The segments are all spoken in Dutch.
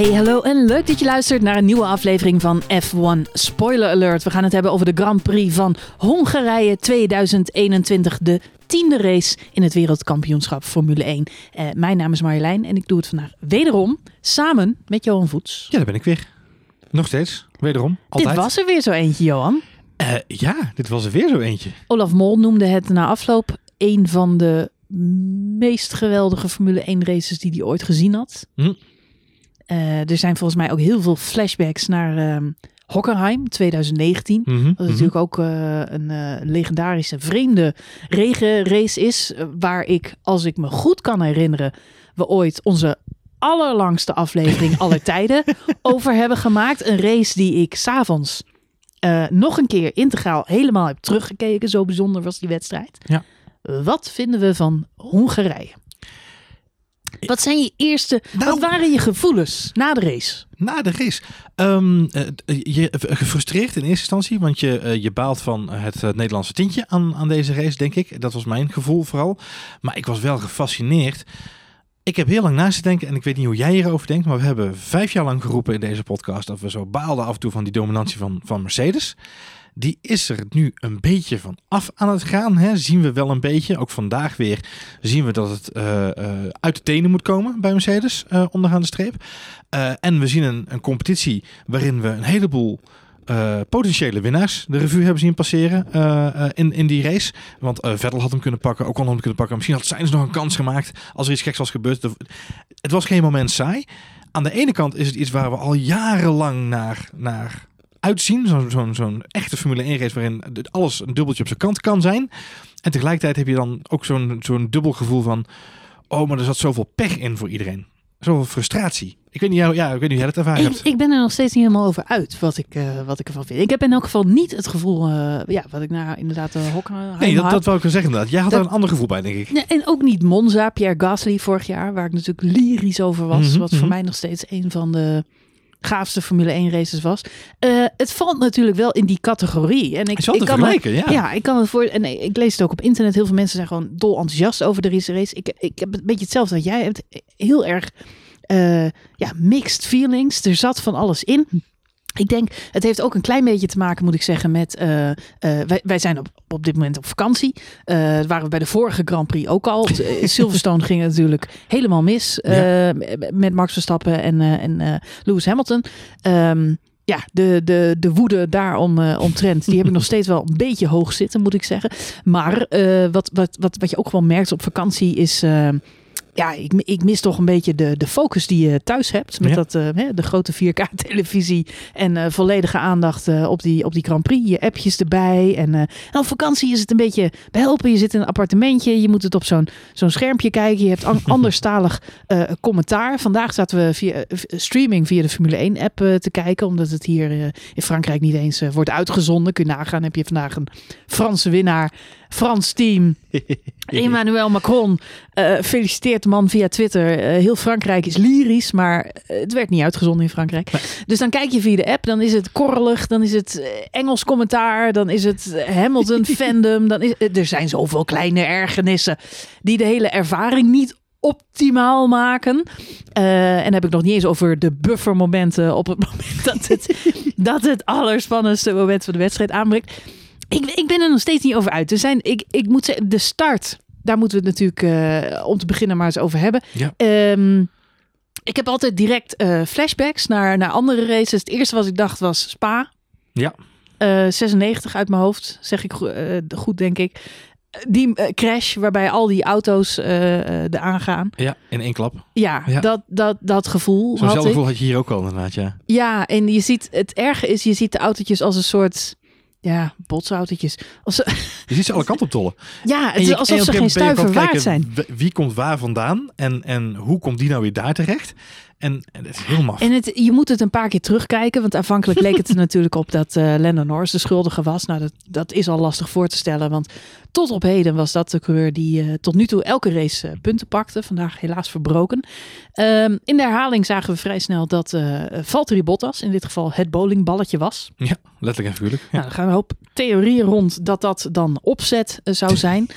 Hey, hallo en leuk dat je luistert naar een nieuwe aflevering van F1 Spoiler Alert. We gaan het hebben over de Grand Prix van Hongarije 2021, de tiende race in het wereldkampioenschap Formule 1. Eh, mijn naam is Marjolein en ik doe het vandaag wederom samen met Johan Voets. Ja, daar ben ik weer. Nog steeds. Wederom. Altijd. Dit was er weer zo eentje, Johan. Eh, ja, dit was er weer zo eentje. Olaf Mol noemde het na afloop een van de meest geweldige Formule 1 races die hij ooit gezien had. Hm. Eh, er zijn volgens mij ook heel veel flashbacks naar ehm Hockenheim 2019. Mhm, Wat mhm. natuurlijk ook eh, een eh, legendarische vreemde regenrace is. waar ik, als ik me goed kan herinneren, we ooit onze allerlangste aflevering aller tijden over hebben gemaakt. Een race die ik s'avonds nog een keer integraal helemaal heb teruggekeken. Zo bijzonder was die wedstrijd. Ja. Wat vinden we van Hongarije? Wat zijn je eerste, Nou- wat waren je gevoelens na de race? Na de race. Ehm, eh, je gefrustreerd in eerste instantie, want je, eh, je baalt van het eh, Nederlandse tintje aan, aan deze race, denk ik. Dat was mijn gevoel vooral. Maar ik was wel gefascineerd. Ik heb heel lang naast te denken en ik weet niet hoe jij hierover denkt, maar we hebben vijf jaar lang geroepen in deze podcast dat we zo baalden af en toe van die dominantie van, van Mercedes. Die is er nu een beetje van af aan het gaan. Hè? Zien we wel een beetje. Ook vandaag weer zien we dat het eh, eh, uit de tenen moet komen bij Mercedes eh, onderaan de streep. En we zien een, een competitie waarin we een heleboel potentiële winnaars de revue hebben zien passeren in, in die race. Want Vettel had hem kunnen pakken, Ocon had hem kunnen pakken. Misschien had Sainz nog een kans gemaakt als er iets geks was gebeurd. Het was geen moment saai. Aan de ene kant is het iets waar we al jarenlang naar, naar uitzien. Zo'n zo'n zo'n echte Formule 1 race waarin alles een dubbeltje op zijn kant kan zijn. En tegelijkertijd heb je dan ook zo'n zo'n dubbel gevoel van... Oh, maar er zat zoveel pech in voor iedereen. Zoveel frustratie. Ik weet niet, ja, ja, ik weet niet hoe jij dat ervaren Ik, hebt. ik ben er nog steeds niet helemaal over uit wat ik, eh, wat ik ervan vind. Ik heb in elk geval niet het gevoel, eh, ja, wat ik nou inderdaad de Hockenheim Nee, dat, had. dat wou ik zeggen inderdaad. Jij had Dat- er een ander gevoel bij, denk ik. Nee, en ook niet Monza, Pierre Gasly vorig jaar, waar ik natuurlijk lyrisch over was. Mhm, wat voor mhm. mij nog steeds een van de gaafste Formule 1 races was. Eh, het valt natuurlijk wel in die categorie. En ik, ik kan me- ja. Ja, ik kan het voor. En ik lees het ook op internet. Heel veel mensen zijn gewoon dol enthousiast over de race. race. Ik, ik heb een beetje hetzelfde wat jij hebt. Heel erg eh, ja, mixed feelings. Er zat van alles in. Ik denk, het heeft ook een klein beetje te maken, moet ik zeggen, met. eh, eh, wij, wij zijn op, op dit moment op vakantie. Dat waren we bij de vorige Grand Prix ook al. Silverstone ging natuurlijk helemaal mis. eh, met Max Verstappen en, en Lewis Hamilton. Ehm, ja, de, de, de woede daarom eh omtrent, die heb ik nog steeds wel een beetje hoog zitten, moet ik zeggen. Maar wat, wat, wat, wat je ook wel merkt op vakantie is... eh, ja, ik, ik mis toch een beetje de, de focus die je thuis hebt. Met Ja. dat, eh, hè, de grote 4K-televisie en eh, volledige aandacht eh, op, die, op die Grand Prix. Je appjes erbij. En, en op vakantie is het een beetje behelpen. Je zit in een appartementje. Je moet het op zo'n zo'n schermpje kijken. Je hebt an- anderstalig commentaar. Vandaag zaten we via streaming via de Formule 1-app eh, te kijken. Omdat het hier in Frankrijk niet eens wordt uitgezonden. Kun je nagaan. Heb je vandaag een Franse winnaar. Frans team. Emmanuel Macron eh, feliciteert de man via Twitter. Eh, heel Frankrijk is lyrisch, maar eh, het werd niet uitgezonden in Frankrijk. Dus dan kijk je via de app, dan is het korrelig, dan is het Engels commentaar, dan is het Hamilton fandom. Dan is, er zijn zoveel kleine ergernissen die de hele ervaring niet optimaal maken. En dan heb ik nog niet eens over de buffermomenten op het moment dat het, dat het allerspannendste moment van de wedstrijd aanbreekt. Ik, ik ben er nog steeds niet over uit. Er zijn, ik, ik moet zeggen, de start, daar moeten we het natuurlijk eh, om te beginnen maar eens over hebben. Ja. Ehm, ik heb altijd direct eh, flashbacks naar, naar andere races. Het eerste wat ik dacht was Spa. Ja. Eh, 96 uit mijn hoofd, zeg ik go- eh, goed, denk ik. Die eh, crash waarbij al die auto's eh eh, eraan gaan. Ja, in één klap. Ja, Ja. Dat, dat, dat gevoel Zo'nzelfde gevoel had je hier ook al inderdaad, ja. Ja, en je ziet, het erge is, je ziet de autootjes als een soort, ja, botsautootjes. Als, Je ziet ze alle kanten op tollen. ja, het is alsof ze geen stuiver waard zijn. Wie komt waar vandaan en, en hoe komt die nou weer daar terecht? En, en het is heel maf. En het, je moet het een paar keer terugkijken, want aanvankelijk leek het er natuurlijk op dat eh Lennon Norris de schuldige was. Nou, dat, dat is al lastig voor te stellen, want tot op heden was dat de coureur die eh, tot nu toe elke race eh, punten pakte. Vandaag helaas verbroken. Ehm, in de herhaling zagen we vrij snel dat eh Valtteri Bottas in dit geval het bowlingballetje was. Ja, letterlijk en figuurlijk. Ja. Nou, er gaan een hoop theorieën rond dat dat dan opzet zou zijn.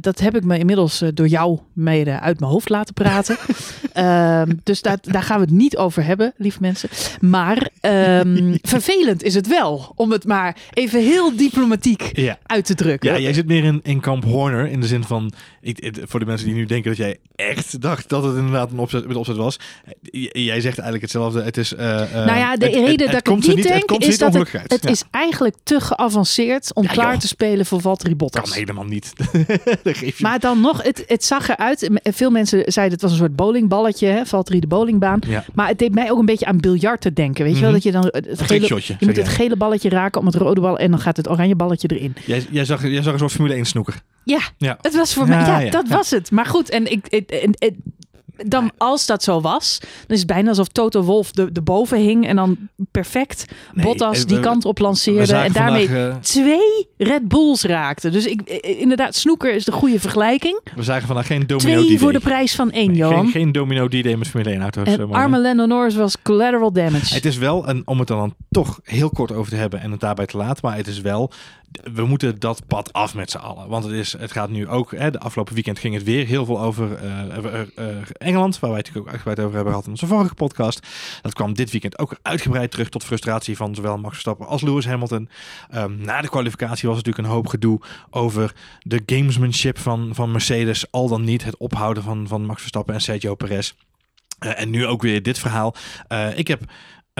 Dat heb ik me inmiddels door jou mede uit mijn hoofd laten praten. Ehm, dus daar, daar gaan we het niet over hebben, lieve mensen. Maar ehm, vervelend is het wel, om het maar even heel diplomatiek Ja. uit te drukken. Ja, jij zit meer in, in kamp Horner. In de zin van, ik, het- voor de mensen die nu denken dat jij echt dacht dat het inderdaad een opzet, met opzet was. J- Jij zegt eigenlijk hetzelfde. Het is, eh, eh, Nou ja, de het- reden het dat ik komt niet het denk, komt is dat het, het Ja. is eigenlijk te geavanceerd om Ja, klaar joh. te spelen voor Valtteri Bottas. kan helemaal niet. Geef je. Maar dan nog, het, het zag eruit. Veel mensen zeiden het was een soort bowlingballetje, hè, Valtteri de bowlingbaan. ja. Maar het deed mij ook een beetje aan biljart te denken. Weet je wel, Mhm. dat je dan het gele, je moet het gele balletje raken om het rode bal en dan gaat het oranje balletje erin. Jij, jij, zag, jij zag een soort Formule 1 snoeker. Ja, Ja. het was voor mij. Ja, ja, dat ja. was het. Maar goed, en ik. dan, als dat zo was, dan is het bijna alsof Toto Wolf de, de boven hing en dan perfect Nee, Bottas eh, die we- kant op lanceerde en daarmee vandaag, eh, twee Red Bulls raakte. Dus ik, eh, inderdaad, snoeker is de goede vergelijking. we zagen vandaag geen domino Twee voor de prijs van één, Nee, Johan. geen, geen domino D-Day met Formule 1 auto's. en arme Lando Norris was collateral damage. Het is wel, en om het er dan toch heel kort over te hebben en het daarbij te laten, maar het is wel, we moeten dat pad af met z'n allen. Want het, is, het gaat nu ook, hè, de afgelopen weekend ging het weer heel veel over eh, eh, eh, Engeland, waar wij het ook uitgebreid over hebben gehad in onze vorige podcast. Dat kwam dit weekend ook uitgebreid terug tot frustratie van zowel Max Verstappen als Lewis Hamilton. Ehm, na de kwalificatie was natuurlijk een hoop gedoe over de gamesmanship van, van Mercedes, al dan niet het ophouden van, van Max Verstappen en Sergio Perez. En nu ook weer dit verhaal. Ik heb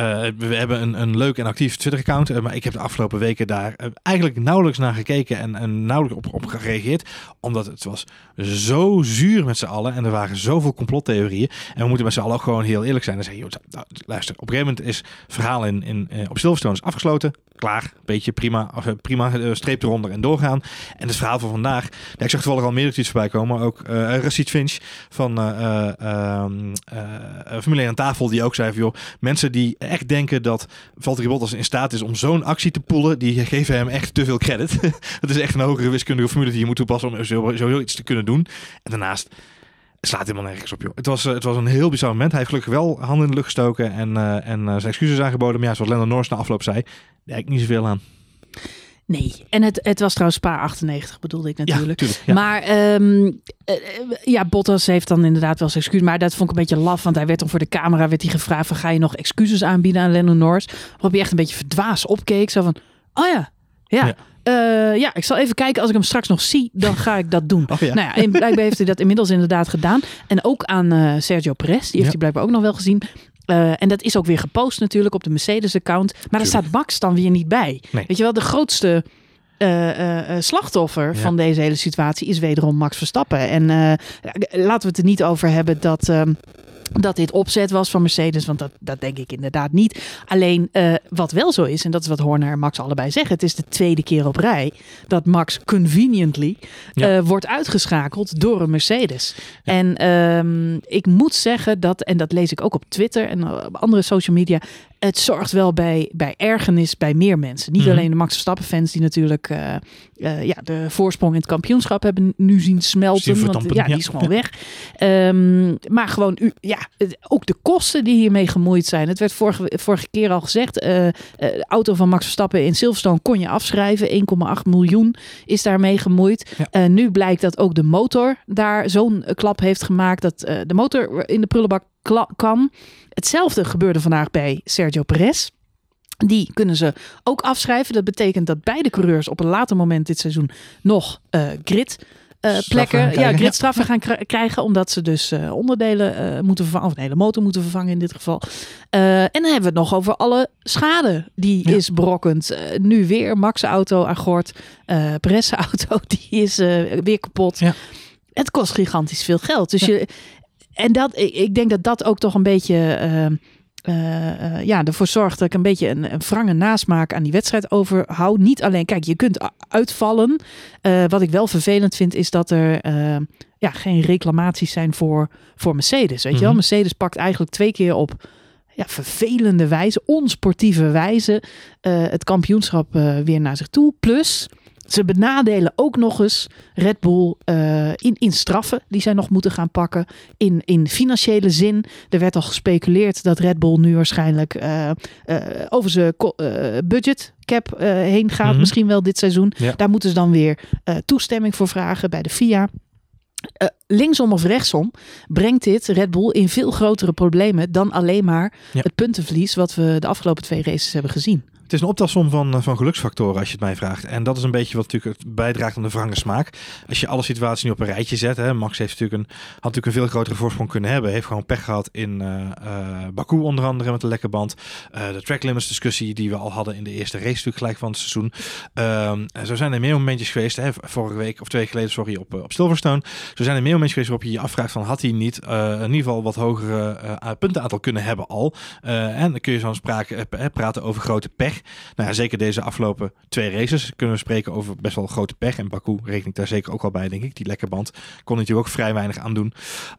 eh, we hebben een, een leuk en actief Twitter-account, eh, maar ik heb de afgelopen weken daar eh, eigenlijk nauwelijks naar gekeken en, en nauwelijks op, op gereageerd, omdat het was zo zuur met z'n allen en er waren zoveel complottheorieën. En we moeten met z'n allen ook gewoon heel eerlijk zijn en zeggen, joh, luister, op een gegeven moment is het verhaal in, in, op Silverstone is afgesloten, klaar, beetje prima, prima, streep eronder en doorgaan. En het verhaal van vandaag, ik zag toevallig al meer tweets voorbij komen, ook uh, Rashid Finch van eh, eh, ehm, eh, 1 aan tafel, die ook zei van, joh, mensen die echt denken dat Valtteri Bottas in staat is om zo'n actie te poelen, die geven hem echt te veel credit. dat is echt een hogere wiskundige formule die je moet toepassen om zo iets te kunnen doen. En daarnaast het slaat helemaal nergens op, joh. Het was, uh, het was een heel bizar moment. Hij heeft gelukkig wel handen in de lucht gestoken en, uh, en uh, zijn excuses aangeboden. Maar ja, zoals Lando Norris na afloop zei, daar heb ik niet zoveel aan. Nee, en het, het was trouwens Spa 98 bedoelde ik natuurlijk. Ja, tuurlijk, ja. Maar um, ja, Bottas heeft dan inderdaad wel zijn excuus. Maar dat vond ik een beetje laf, want hij werd dan voor de camera werd hij gevraagd van ga je nog excuses aanbieden aan Lando Norris? Waarop hij echt een beetje verdwaasd opkeek. Zo van, oh ja, ja. ja. Uh, ja, ik zal even kijken. Als ik hem straks nog zie, dan ga ik dat doen. Oh, ja. Nou ja, blijkbaar heeft hij dat inmiddels inderdaad gedaan. En ook aan uh, Sergio Perez. Die heeft Ja. hij blijkbaar ook nog wel gezien. Uh, en dat is ook weer gepost natuurlijk op de Mercedes-account. Maar daar staat Max dan weer niet bij. Nee. Weet je wel, de grootste uh, slachtoffer ja. van deze hele situatie is wederom Max Verstappen. En laten we het er niet over hebben dat ehm, dat dit opzet was van Mercedes, want dat, dat denk ik inderdaad niet. Alleen uh, wat wel zo is, en dat is wat Horner en Max allebei zeggen, het is de tweede keer op rij dat Max conveniently ja. uh, wordt uitgeschakeld door een Mercedes. Ja. En um, ik moet zeggen dat, en dat lees ik ook op Twitter en op andere social media, het zorgt wel bij, bij ergernis bij meer mensen. Niet Mhm. alleen de Max Verstappen fans die natuurlijk uh, uh, ja, de voorsprong in het kampioenschap hebben nu zien smelten. Want ja, die ja. is gewoon weg. Um, maar gewoon, u, ja, ook de kosten die hiermee gemoeid zijn. Het werd vorige, vorige keer al gezegd, eh, de auto van Max Verstappen in Silverstone kon je afschrijven. 1,8 miljoen is daarmee gemoeid. Ja. Eh, nu blijkt dat ook de motor daar zo'n klap heeft gemaakt dat de motor in de prullenbak kan. Hetzelfde gebeurde vandaag bij Sergio Perez. Die kunnen ze ook afschrijven. Dat betekent dat beide coureurs op een later moment dit seizoen nog eh, grid eh, plekken, ja, gridstraffen gaan kri- krijgen, omdat ze dus eh, onderdelen eh, moeten vervangen, of een hele motor moeten vervangen in dit geval. En dan hebben we het nog over alle schade die Ja. is berokkend. Eh, nu weer Max auto aan gort, auto die is weer kapot. Het kost gigantisch veel geld. Dus je, en dat, ik, ik denk dat dat ook toch een beetje eh, ja, ervoor zorgt dat ik een beetje een, een wrange nasmaak aan die wedstrijd overhoud. Niet alleen, kijk, je kunt uitvallen. Eh, wat ik wel vervelend vind, is dat er ja, geen reclamaties zijn voor, voor Mercedes. Weet je wel, Mhm. Mercedes pakt eigenlijk twee keer op ja, vervelende wijze, onsportieve wijze, het kampioenschap weer naar zich toe. Plus, ze benadelen ook nog eens Red Bull eh, in, in straffen die zij nog moeten gaan pakken. In, in financiële zin. Er werd al gespeculeerd dat Red Bull nu waarschijnlijk eh, eh, over zijn budget cap heen gaat. Mhm. Misschien wel dit seizoen. Ja. Daar moeten ze dan weer toestemming voor vragen bij de FIA. Uh, linksom of rechtsom brengt dit Red Bull in veel grotere problemen dan alleen maar Ja. het puntenverlies wat we de afgelopen twee races hebben gezien. Het is een optelsom van, eh, van geluksfactoren als je het mij vraagt. En dat is een beetje wat natuurlijk bijdraagt aan de wrange smaak. Als je alle situaties nu op een rijtje zet. Hè, Max heeft natuurlijk een, had natuurlijk een veel grotere voorsprong kunnen hebben. Heeft gewoon pech gehad in eh eh, Baku onder andere met de lekke band. De track limits discussie die we al hadden in de eerste race natuurlijk gelijk van het seizoen. Ehm, zo zijn er meer momentjes geweest. Hè, vorige week of twee geleden sorry op, op Silverstone. Zo zijn er meer momentjes geweest waarop je je afvraagt van had hij niet in ieder geval wat hogere puntenaantal kunnen hebben al. En dan kun je zo'n sprake, praten over grote pech. Nou ja, zeker deze afgelopen twee races kunnen we spreken over best wel grote pech. En Baku reken ik daar zeker ook al bij, denk ik. Die lekke band kon natuurlijk ook vrij weinig aan doen.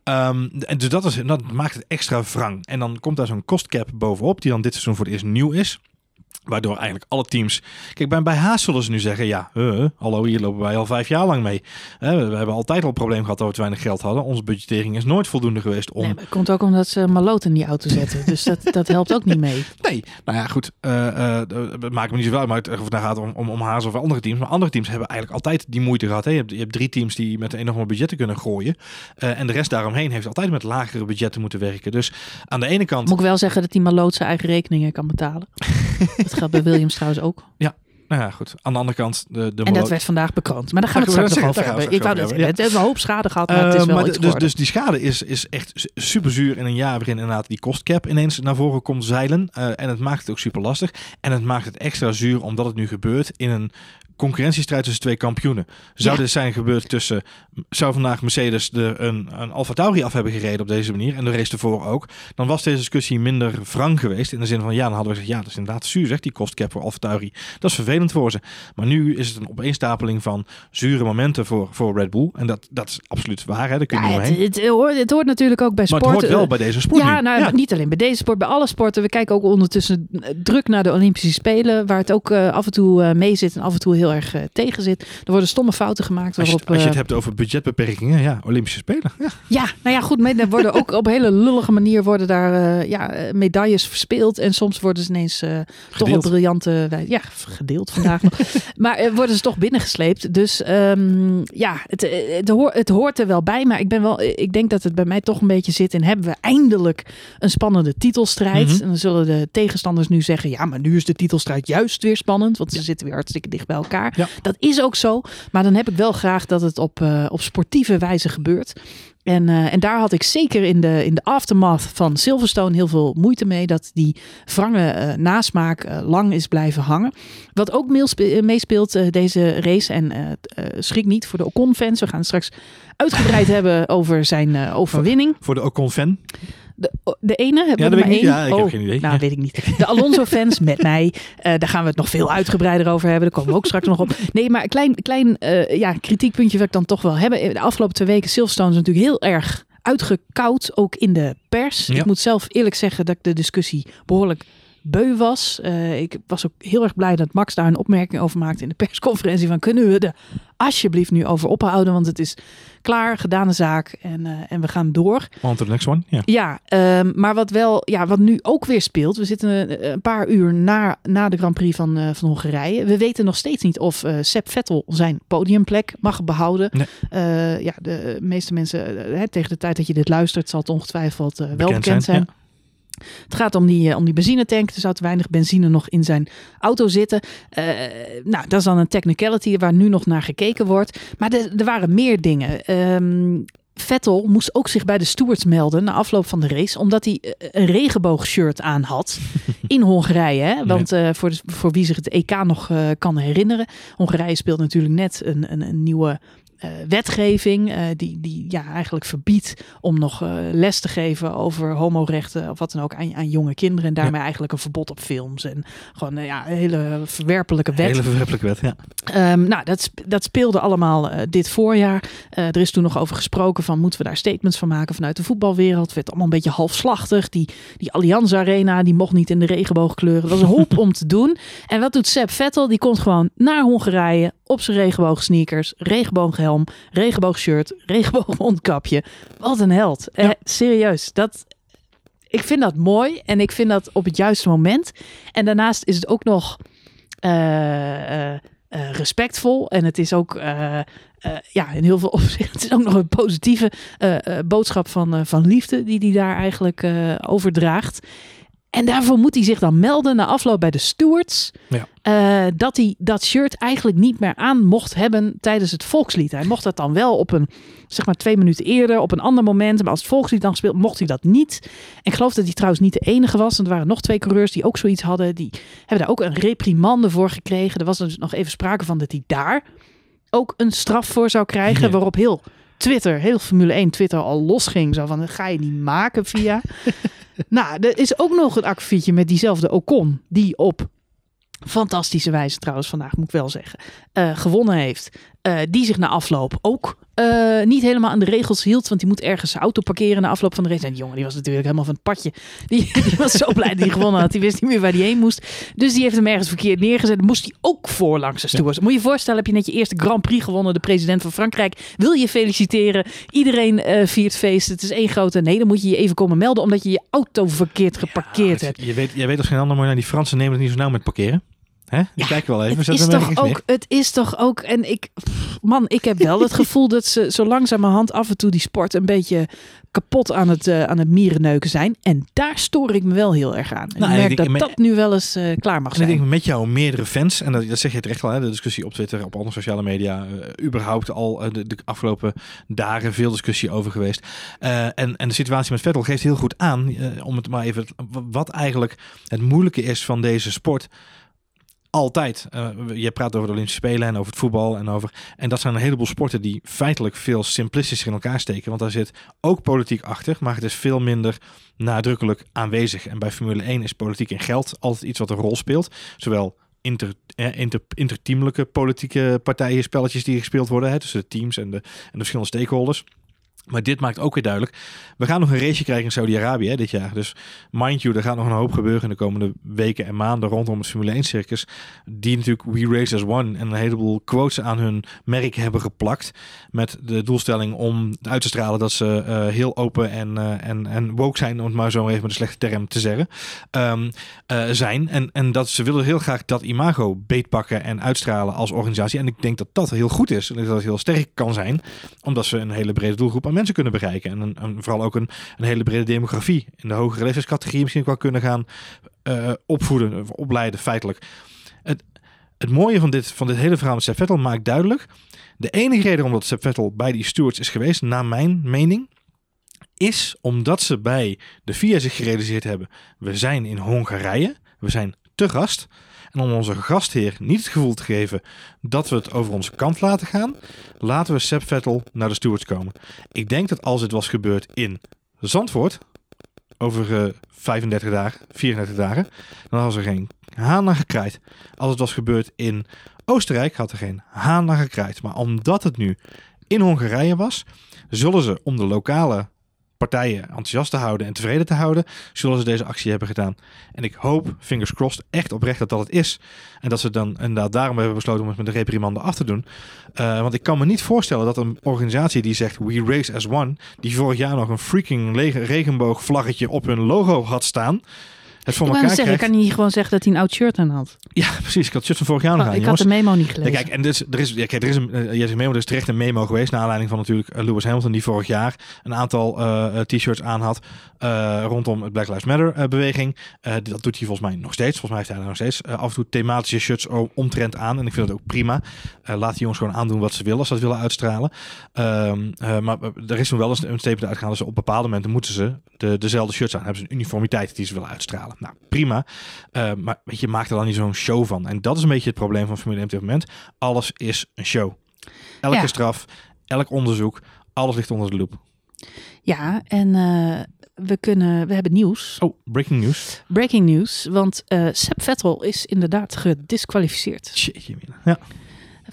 Ehm, en dus dat, is, dat maakt het extra wrang. En dan komt daar zo'n kostcap bovenop, die dan dit seizoen voor het eerst nieuw is. Waardoor eigenlijk alle teams. Kijk, bij, bij Haas zullen ze nu zeggen: ja, uh, hallo, hier lopen wij al vijf jaar lang mee. Hè, we, we hebben altijd al een probleem gehad dat we te weinig geld hadden. Onze budgettering is nooit voldoende geweest om. Nee, maar het komt ook omdat ze Maloot in die auto zetten. Dus dat, dat helpt ook niet mee. Nee, nou ja, goed. eh eh, het maakt me niet zoveel uit of het nou gaat om, om, om Haas of andere teams. Maar andere teams hebben eigenlijk altijd die moeite gehad. Hè. Je, hebt, je hebt drie teams die met enorme budgetten kunnen gooien. Eh, en de rest daaromheen heeft altijd met lagere budgetten moeten werken. Dus aan de ene kant. Moet ik wel zeggen dat die Maloot zijn eigen rekeningen kan betalen. dat geldt bij Williams trouwens ook. Nou ja, goed. Aan de andere kant. De, de En dat werd vandaag bekroond. Maar daar gaan we het straks nog over hebben. Ik wou dat het een hoop schade gehad, maar het is Eh, wel iets dus, dus die schade is, is echt su- super zuur in een jaar waarin inderdaad die kostcap ineens naar voren komt zeilen. Eh, en het maakt het ook super lastig. En het maakt het extra zuur omdat het nu gebeurt in een concurrentiestrijd tussen twee kampioenen. Zou Ja. dit zijn gebeurd tussen... Zou vandaag Mercedes de, een, een Alfa Tauri af hebben gereden op deze manier en de race ervoor ook, dan was deze discussie minder wrang geweest. In de zin van, ja, dan hadden we gezegd, ja, dat is inderdaad zuur, zegt die kostcap voor Alfa Tauri. Dat is vervelend voor ze. Maar nu is het een opeenstapeling van zure momenten voor, voor Red Bull. En dat, dat is absoluut waar, hè? daar kun je Ja, niet het, het, hoort, het hoort natuurlijk ook bij Maar sport. het hoort wel bij deze sport ja, nou, niet alleen bij deze sport, bij alle sporten. We kijken ook ondertussen druk naar de Olympische Spelen, waar het ook eh, af en toe eh, mee zit en af en toe heel erg eh, tegen zit. Er worden stomme fouten gemaakt. Als je, Waarop, als je het eh, hebt over budgetbeperkingen, ja, Olympische Spelen. Ja. Ja, nou ja, goed. Er worden ook op hele lullige manier worden daar eh, ja, medailles verspeeld. En soms worden ze ineens toch op Gedeeld. briljante wijze. Ja, gedeeld vandaag nog. Maar worden ze toch binnengesleept. Dus ehm, ja, het, het, hoort, het hoort er wel bij. Maar ik, ben wel, ik denk dat het bij mij toch een beetje zit in... hebben we eindelijk een spannende titelstrijd? Mhm. En dan zullen de tegenstanders nu zeggen... ja, maar nu is de titelstrijd juist weer spannend. Want ze zitten weer hartstikke dicht bij elkaar. Ja. Dat is ook zo. Maar dan heb ik wel graag dat het op, eh, op sportieve wijze gebeurt. En, eh, en daar had ik zeker in de, in de aftermath van Silverstone heel veel moeite mee. Dat die wrange eh, nasmaak lang is blijven hangen. Wat ook meespeelt deze race. En schrik niet voor de Ocon-fans. We gaan het straks uitgebreid hebben over zijn overwinning. Voor de Ocon-fan. De, de ene hebben Ja, we er maar niet. één. Ja, ik heb Oh, geen idee. Nou, Ja. weet ik niet. De Alonso-fans met mij. eh, daar gaan we het nog veel uitgebreider over hebben. Daar komen we ook straks nog op. Nee, maar een klein, klein eh, ja, kritiekpuntje wil ik dan toch wel hebben. De afgelopen twee weken Silverstone is natuurlijk heel erg uitgekoud. Ook in de pers. Ja. Ik moet zelf eerlijk zeggen dat ik de discussie behoorlijk beu was. Eh, ik was ook heel erg blij dat Max daar een opmerking over maakte in de persconferentie. Van kunnen we er alsjeblieft nu over ophouden? Want het is klaar, gedane zaak. En, eh, en we gaan door. On to the next one. Ja. Ja, ehm, maar wat wel, ja, wat nu ook weer speelt. We zitten een, een paar uur na, na de Grand Prix van, eh, van Hongarije. We weten nog steeds niet of eh Sepp Vettel zijn podiumplek mag behouden. Nee. Eh, ja, de meeste mensen, eh, hè, tegen de tijd dat je dit luistert, zal het ongetwijfeld eh, wel Bekend bekend, zijn, zijn. Het gaat om die, eh, om die benzinetank. Er zou te weinig benzine nog in zijn auto zitten. Eh, nou, dat is dan een technicality waar nu nog naar gekeken wordt. Maar er, er waren meer dingen. Ehm, Vettel moest ook zich bij de stewards melden na afloop van de race, omdat hij eh, een regenboogshirt aan had in Hongarije. Hè? Want voor, de- voor wie zich het EK nog kan herinneren, Hongarije speelt natuurlijk net een, een, een nieuwe wetgeving eh, die, die ja, eigenlijk verbiedt om nog eh, les te geven over homorechten of wat dan ook aan, aan jonge kinderen. En daarmee eigenlijk een verbod op films en gewoon eh, ja, een hele verwerpelijke wet. Hele verwerpelijke wet, ja. Ehm, nou, dat, dat speelde allemaal eh, dit voorjaar. Eh, er is toen nog over gesproken van moeten we daar statements van maken vanuit de voetbalwereld. Het werd allemaal een beetje halfslachtig. Die, die Allianz Arena die mocht niet in de regenboogkleuren. Dat was een hoop om te doen. En wat doet Sepp Vettel? Die komt gewoon naar Hongarije op zijn regenboogsneakers, regenbooghelm, regenboogshirt, regenboogmondkapje. Wat een held. Eh, serieus, dat, ik vind dat mooi en ik vind dat op het juiste moment. En daarnaast is het ook nog eh, eh, eh, respectvol. En het is ook ja, in heel veel opzichten. Het is ook nog een positieve boodschap van, van liefde die hij daar eigenlijk overdraagt. En daarvoor moet hij zich dan melden na afloop bij de stewards. Ja. eh, dat hij dat shirt eigenlijk niet meer aan mocht hebben tijdens het volkslied. Hij mocht dat dan wel op een, zeg maar twee minuten eerder, op een ander moment. Maar als het volkslied dan gespeeld, mocht hij dat niet. En ik geloof dat hij trouwens niet de enige was. Want er waren nog twee coureurs die ook zoiets hadden. Die hebben daar ook een reprimande voor gekregen. Er was dus nog even sprake van dat hij daar ook een straf voor zou krijgen. Ja. Waarop heel Twitter, heel Formule 1 Twitter al losging. Zo van, ga je niet maken via. nou, er is ook nog een akkefietje met diezelfde Ocon. Die op fantastische wijze trouwens vandaag, moet ik wel zeggen, eh, gewonnen heeft. Eh, die zich na afloop ook eh, niet helemaal aan de regels hield. Want die moet ergens zijn auto parkeren na afloop van de race. En die jongen die was natuurlijk helemaal van het padje. Die, die was zo blij dat hij gewonnen had. Die wist niet meer waar hij heen moest. Dus die heeft hem ergens verkeerd neergezet. Dan moest hij ook voor langs de stewards. Moet je je voorstellen, heb je net je eerste Grand Prix gewonnen. De president van Frankrijk wil je feliciteren. Iedereen eh, viert feest. Het is één grote... Nee, dan moet je je even komen melden. Omdat je je auto verkeerd geparkeerd Ja, hebt. je weet, jij weet als geen ander mooi naar die Fransen nemen het niet zo nauw met parkeren. Hè? Ja, kijken wel even. Het is, toch ook, het is toch ook, en ik, pff, man, ik heb wel het gevoel dat ze zo langzamerhand af en toe die sport een beetje kapot aan het, eh, aan het mierenneuken zijn. En daar stoor ik me wel heel erg aan. En Nou, ik merk ik dat denk- dat nu wel eens eh, klaar mag En ik zijn. denk met jou meerdere fans, en dat, dat zeg je terecht wel, hè, de discussie op Twitter, op andere sociale media, eh, überhaupt al de, de afgelopen dagen veel discussie over geweest. En, en de situatie met Vettel geeft heel goed aan, om het maar even, wat eigenlijk het moeilijke is van deze sport. Altijd. Eh, je praat over de Olympische Spelen en over het voetbal en over. En dat zijn een heleboel sporten die feitelijk veel simplistischer in elkaar steken. Want daar zit ook politiek achter, maar het is veel minder nadrukkelijk aanwezig. En bij Formule 1 is politiek en geld altijd iets wat een rol speelt. Zowel inter, eh, inter, interteamelijke politieke partijen, spelletjes die gespeeld worden tussen de teams en de, en de verschillende stakeholders. Maar dit maakt ook weer duidelijk. We gaan nog een race krijgen in Saudi-Arabië dit jaar. Dus mind you, er gaat nog een hoop gebeuren in de komende weken en maanden rondom het Formule 1 circus. Die natuurlijk We Race as One en een heleboel quotes aan hun merk hebben geplakt. Met de doelstelling om uit te stralen dat ze eh, heel open en, eh, en, en woke zijn, om het maar zo even met een slechte term te zeggen. ehm, eh, zijn. En, en dat ze willen heel graag dat imago beetpakken en uitstralen als organisatie. En ik denk dat dat heel goed is. En dat het heel sterk kan zijn. Omdat ze een hele brede doelgroep mensen kunnen bereiken. En, vooral ook een, hele brede demografie. In de hogere leeftijdscategorie misschien wel kunnen gaan eh, opvoeden, of opleiden feitelijk. Het, het mooie van dit, van dit hele verhaal met Sepp Vettel maakt duidelijk. De enige reden omdat Sepp Vettel bij die stewards is geweest, naar mijn mening, is omdat ze bij de FIA zich gerealiseerd hebben. We zijn in Hongarije, we zijn te gast. En om onze gastheer niet het gevoel te geven dat we het over onze kant laten gaan, laten we Sepp Vettel naar de stewards komen. Ik denk dat als het was gebeurd in Zandvoort, over eh, 35 dagen, 34 dagen, dan was er geen haan naar. Als het was gebeurd in Oostenrijk, had er geen haan naar. Maar omdat het nu in Hongarije was, zullen ze om de lokale partijen enthousiast te houden en tevreden te houden, zullen ze deze actie hebben gedaan. En ik hoop, fingers crossed, echt oprecht dat dat het is. En dat ze dan inderdaad daarom hebben besloten om het met de reprimande af te doen. Uh, want ik kan me niet voorstellen dat een organisatie die zegt We Race as One, die vorig jaar nog een freaking regenboogvlaggetje op hun logo had staan, het voor ik elkaar zeggen, krijgt. kan niet gewoon zeggen dat hij een oud shirt aan had. Ja, precies. Ik had het shirt van vorig jaar nog Oh, aan, ik jongens. had de memo niet Ja, gelezen. kijk, en dus, er is, ja, kijk, er is een, uh, je zegt memo, er is terecht een memo geweest naar aanleiding van natuurlijk eh, Lewis Hamilton die vorig jaar een aantal uh, t-shirts aan had rondom het Black Lives Matter beweging. dat doet hij volgens mij nog steeds. Volgens mij heeft hij er nog steeds af en toe thematische shirts omtrent aan en ik vind het ook prima. laat die jongens gewoon aandoen wat ze willen als ze dat willen uitstralen. Ehm, maar er is toen wel eens een statement uitgegaan dat ze op bepaalde momenten moeten ze de, dezelfde shirts aan hebben ze een uniformiteit die ze willen uitstralen. Nou, prima. maar weet je, maak er dan niet zo'n show van. En dat is een beetje het probleem van Formule 1 op dit moment. Alles is een show. Elke Ja. straf, elk onderzoek, alles ligt onder de loep. Ja, en uh, we, kunnen, we hebben nieuws. Oh, breaking news. Breaking news, want uh, Sepp Vettel is inderdaad gedisqualificeerd. Shitje, ja.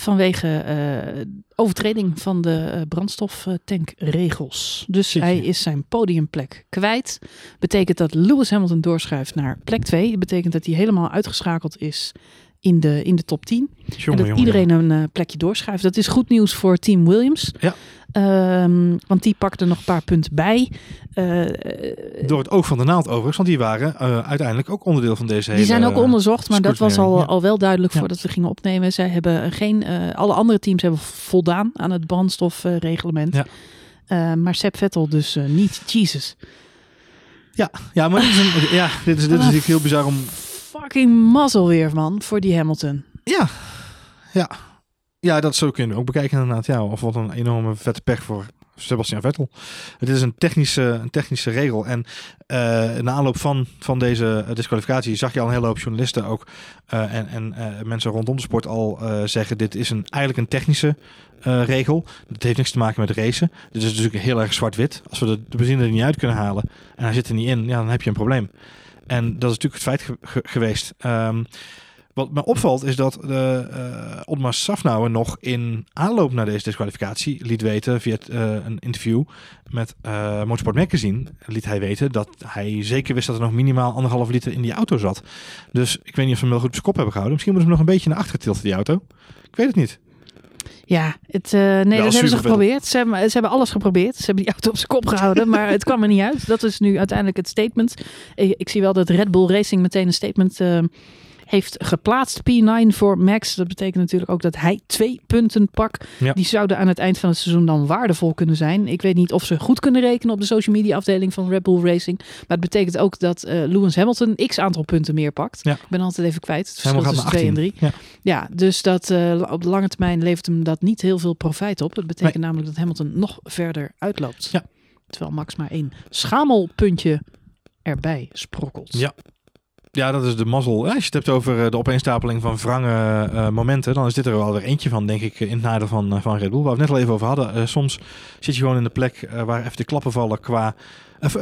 Vanwege uh, overtreding van de brandstoftankregels. Dus hij is zijn podiumplek kwijt. Betekent dat Lewis Hamilton doorschuift naar plek 2. Dat betekent dat hij helemaal uitgeschakeld is in de, in de top 10. Jongen, en dat jongen, iedereen een uh, plekje doorschuift. Dat is goed nieuws voor Team Williams. Ja. Ehm, want die pakte nog een paar punten bij. Uh, Door het oog van de naald overigens, want die waren uh, uiteindelijk ook onderdeel van deze hele... Die zijn ook onderzocht, maar dat was al, ja. al wel duidelijk voordat we gingen opnemen. Zij hebben geen, uh, alle andere teams hebben voldaan aan het brandstofreglement. Ja. maar Seb Vettel dus niet. Jesus. Ja, ja maar dit is, een, ja, dit is, dit is natuurlijk heel bizar om... Fucking mazzel weer, man, voor die Hamilton. Ja, ja. Ja, dat zou kunnen ook bekijken inderdaad. Ja, of wat een enorme vette pech voor Sebastian Vettel. Het is een technische, een technische regel. En uh, na aanloop van, van deze disqualificatie zag je al een hele hoop journalisten ook uh, en, en mensen rondom de sport al zeggen: dit is een, eigenlijk een technische regel. Het heeft niks te maken met racen. Dit is natuurlijk heel erg zwart-wit. Als we de, de benzine er niet uit kunnen halen en hij zit er niet in, ja, dan heb je een probleem. En dat is natuurlijk het feit ge ge geweest. Um, wat me opvalt is dat de, uh, Otmar Safnauer nog in aanloop naar deze disqualificatie liet weten via uh, een interview met uh, Motorsport Magazine liet hij weten dat hij zeker wist dat er nog minimaal anderhalf liter in die auto zat. Dus ik weet niet of ze hem wel goed op zijn kop hebben gehouden. Misschien moeten ze hem nog een beetje naar achter tilten die auto. Ik weet het niet. Ja, het, uh, nee, dat hebben ze geprobeerd. Ze hebben, ze hebben alles geprobeerd. Ze hebben die auto op zijn kop gehouden, maar het kwam er niet uit. Dat is nu uiteindelijk het statement. Ik, ik zie wel dat Red Bull Racing meteen een statement uh, heeft geplaatst. P9 voor Max. Dat betekent natuurlijk ook dat hij twee punten pakt. Ja. Die zouden aan het eind van het seizoen dan waardevol kunnen zijn. Ik weet niet of ze goed kunnen rekenen op de social media afdeling van Red Bull Racing. Maar het betekent ook dat uh, Lewis Hamilton x aantal punten meer pakt. Ja. Ik ben altijd even kwijt. Het verschil tussen gaat 2 en naar 3. 18. Ja. Ja, dus dat uh, op de lange termijn levert hem dat niet heel veel profijt op. Dat betekent Nee. namelijk dat Hamilton nog verder uitloopt. Ja. Terwijl Max maar één schamelpuntje erbij sprokkelt. Ja. Ja, dat is de mazzel. Als je het hebt over eh, de opeenstapeling van wrange eh, momenten, dan is dit er wel weer eentje van, denk ik, in het nadeel van, eh, van Red Bull. Waar we het net al even over hadden. Eh, soms zit je gewoon in de plek eh, waar even de klappen vallen qua...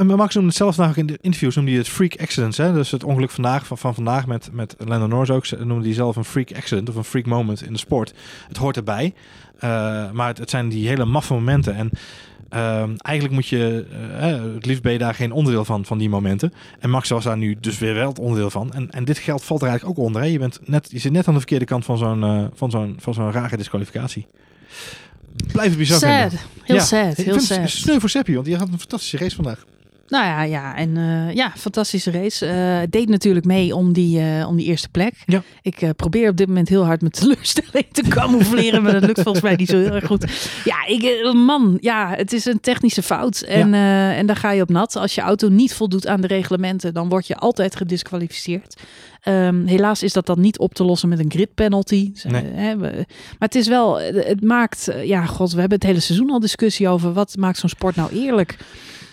Max noemde het zelf namelijk in de interviews, noemde hij het freak accidents. Hè? Dus het ongeluk vandaag, van, van vandaag met, met Lando Norris ook, noemde hij zelf een freak accident of een freak moment in de sport. Het hoort erbij, maar het, het zijn die hele maffe momenten. En Ehm, eigenlijk moet je, eh, het liefst ben je daar geen onderdeel van, van die momenten. En Max was daar nu dus weer wel het onderdeel van. En, en dit geld valt er eigenlijk ook onder. Hè? Je, bent net, je zit net aan de verkeerde kant van zo'n eh, van zo'n van zo'n rare disqualificatie. Blijf het bizar Sad. vinden. Heel Ja. sad. Heel sad. sneu voor Seppi, want die had een fantastische race vandaag. Nou ja, ja en eh, ja, fantastische race. Eh, deed natuurlijk mee om die, eh, om die eerste plek. Ja. Ik probeer op dit moment heel hard mijn teleurstelling te camoufleren, maar dat lukt volgens mij niet zo heel erg goed. Ja, ik, man, ja, het is een technische fout en, en daar ga je op nat. Als je auto niet voldoet aan de reglementen, dan word je altijd gedisqualificeerd. Ehm, helaas is dat dan niet op te lossen met een grid penalty. Nee. hè, we- maar het is wel, het maakt, ja, god, we hebben het hele seizoen al discussie over wat maakt zo'n sport nou eerlijk.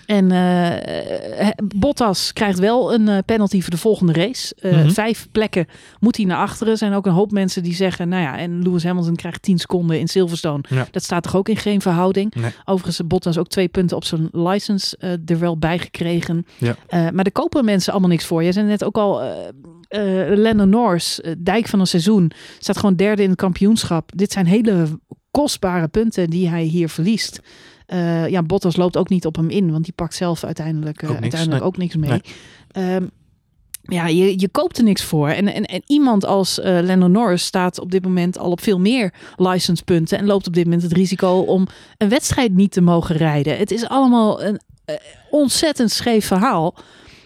En eh, eh, Bottas krijgt wel een eh, penalty voor de volgende race. Mhm. Vijf plekken moet hij naar achteren. Er zijn ook een hoop mensen die zeggen, nou ja, en Lewis Hamilton krijgt 10 seconden in Silverstone. Ja. Dat staat toch ook in geen verhouding. Nee. Overigens, Bottas ook twee punten op zijn license er wel bij gekregen. Ja. Maar daar kopen mensen allemaal niks voor. Je zei net ook al, Lennon Norris, dijk van een seizoen, staat gewoon derde in het kampioenschap. Dit zijn hele kostbare punten die hij hier verliest. Eh, ja, Bottas loopt ook niet op hem in, want die pakt zelf uiteindelijk, eh, Ook niks, uiteindelijk nee. ook niks mee. Nee. Ehm, ja, je, je koopt er niks voor. En, en, en iemand als eh Lando Norris staat op dit moment al op veel meer licenspunten en loopt op dit moment het risico om een wedstrijd niet te mogen rijden. Het is allemaal een eh, ontzettend scheef verhaal.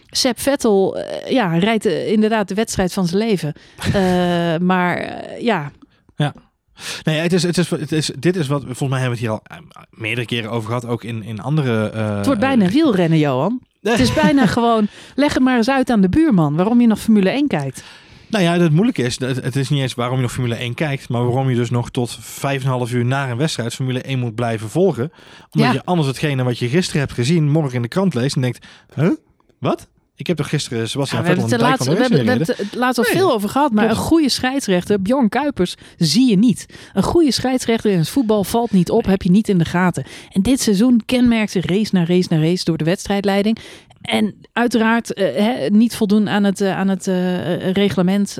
Seb Vettel eh, ja, rijdt eh, inderdaad de wedstrijd van zijn leven. Eh, maar eh, ja, Nee, het is, het is, het is, dit is wat, volgens mij hebben we het hier al eh, meerdere keren over gehad, ook in, in andere... eh, het wordt bijna wielrennen, Johan. Het is bijna gewoon, leg het maar eens uit aan de buurman waarom je nog Formule 1 kijkt. Nou ja, het moeilijke is, het, het is niet eens waarom je nog Formule 1 kijkt, maar waarom je dus nog tot 5,5 uur na een wedstrijd Formule 1 moet blijven volgen. Omdat Ja. je anders hetgene wat je gisteren hebt gezien, morgen in de krant leest en denkt, huh? Wat? Ik heb toch gisteren Sebastian Ja, Vettel dijk van de we hebben het laatst al Nee, veel over gehad. Maar klopt. een goede scheidsrechter, Bjorn Kuipers, zie je niet. Een goede scheidsrechter in het voetbal valt niet op, heb je niet in de gaten. En dit seizoen kenmerkt zich race na race na race door de wedstrijdleiding. En uiteraard eh, hè, niet voldoen aan het, eh, aan het eh, reglement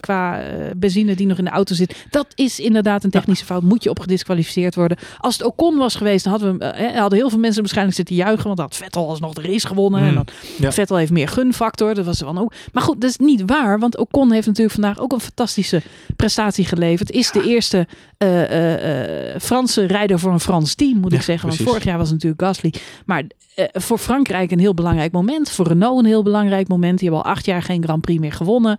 qua benzine die nog in de auto zit. Dat is inderdaad een technische fout. Moet je op gedisqualificeerd worden. Als het Ocon was geweest, dan hadden, we, eh, hadden heel veel mensen waarschijnlijk zitten juichen. Want dan had Vettel alsnog de race gewonnen. Mm, En dan, ja. Vettel heeft meer gunfactor. Dat was dan ook. Maar goed, dat is niet waar. Want Ocon heeft natuurlijk vandaag ook een fantastische prestatie geleverd. Is de eerste eh, eh, eh, Franse rijder voor een Frans team, moet Ja, ik zeggen. Want vorig jaar was het natuurlijk Gasly. Maar eh, voor Frankrijk een heel belangrijk moment. Voor Renault een heel belangrijk moment. Die hebben al acht jaar geen Grand Prix meer gewonnen.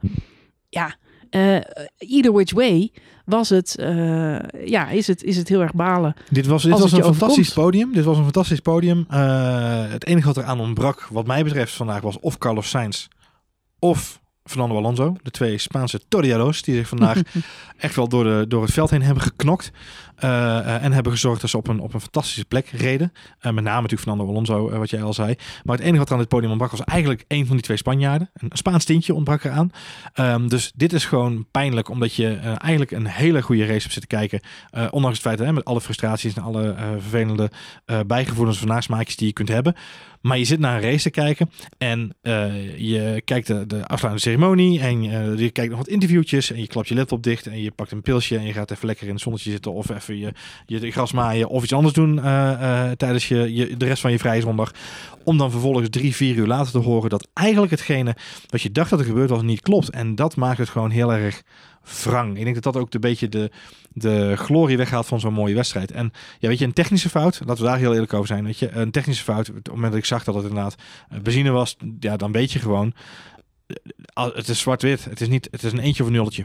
Ja, eh either which way was het, eh, ja, is het, is het heel erg balen. Dit was, dit was een fantastisch podium. Dit was een fantastisch podium. Het enige wat eraan ontbrak, wat mij betreft vandaag, was of Carlos Sainz of Fernando Alonso. De twee Spaanse Toriados die zich vandaag echt wel door, de, door het veld heen hebben geknokt. eh, eh, en hebben gezorgd dat ze op een, op een fantastische plek reden. Eh, met name natuurlijk Fernando Alonso, eh, wat jij al zei. Maar het enige wat er aan dit podium ontbrak was eigenlijk een van die twee Spanjaarden. Een Spaans tintje ontbrak eraan. Ehm, dus dit is gewoon pijnlijk, omdat je eh, eigenlijk een hele goede race hebt zitten kijken. Eh, ondanks het feit dat met alle frustraties en alle eh, vervelende eh, bijgevoelens van nasmaakjes die je kunt hebben. Maar je zit naar een race te kijken en eh, je kijkt de, de afsluitende ceremonie en eh, je kijkt nog wat interviewtjes en je klapt je laptop dicht en je pakt een pilsje en je gaat even lekker in het zonnetje zitten of even je, je gras maaien of iets anders doen eh, tijdens je, je, de rest van je vrije zondag. Om dan vervolgens drie, vier uur later te horen dat eigenlijk hetgene wat je dacht dat er gebeurd was niet klopt. En dat maakt het gewoon heel erg wrang. Ik denk dat dat ook een beetje de, de glorie weghaalt van zo'n mooie wedstrijd. En ja, weet je, een technische fout, laten we daar heel eerlijk over zijn. Weet je, een technische fout, op het moment dat ik zag dat het inderdaad eh, benzine was, ja, dan weet je gewoon, eh, het is zwart-wit. Het is niet, het is een eentje of een nulletje.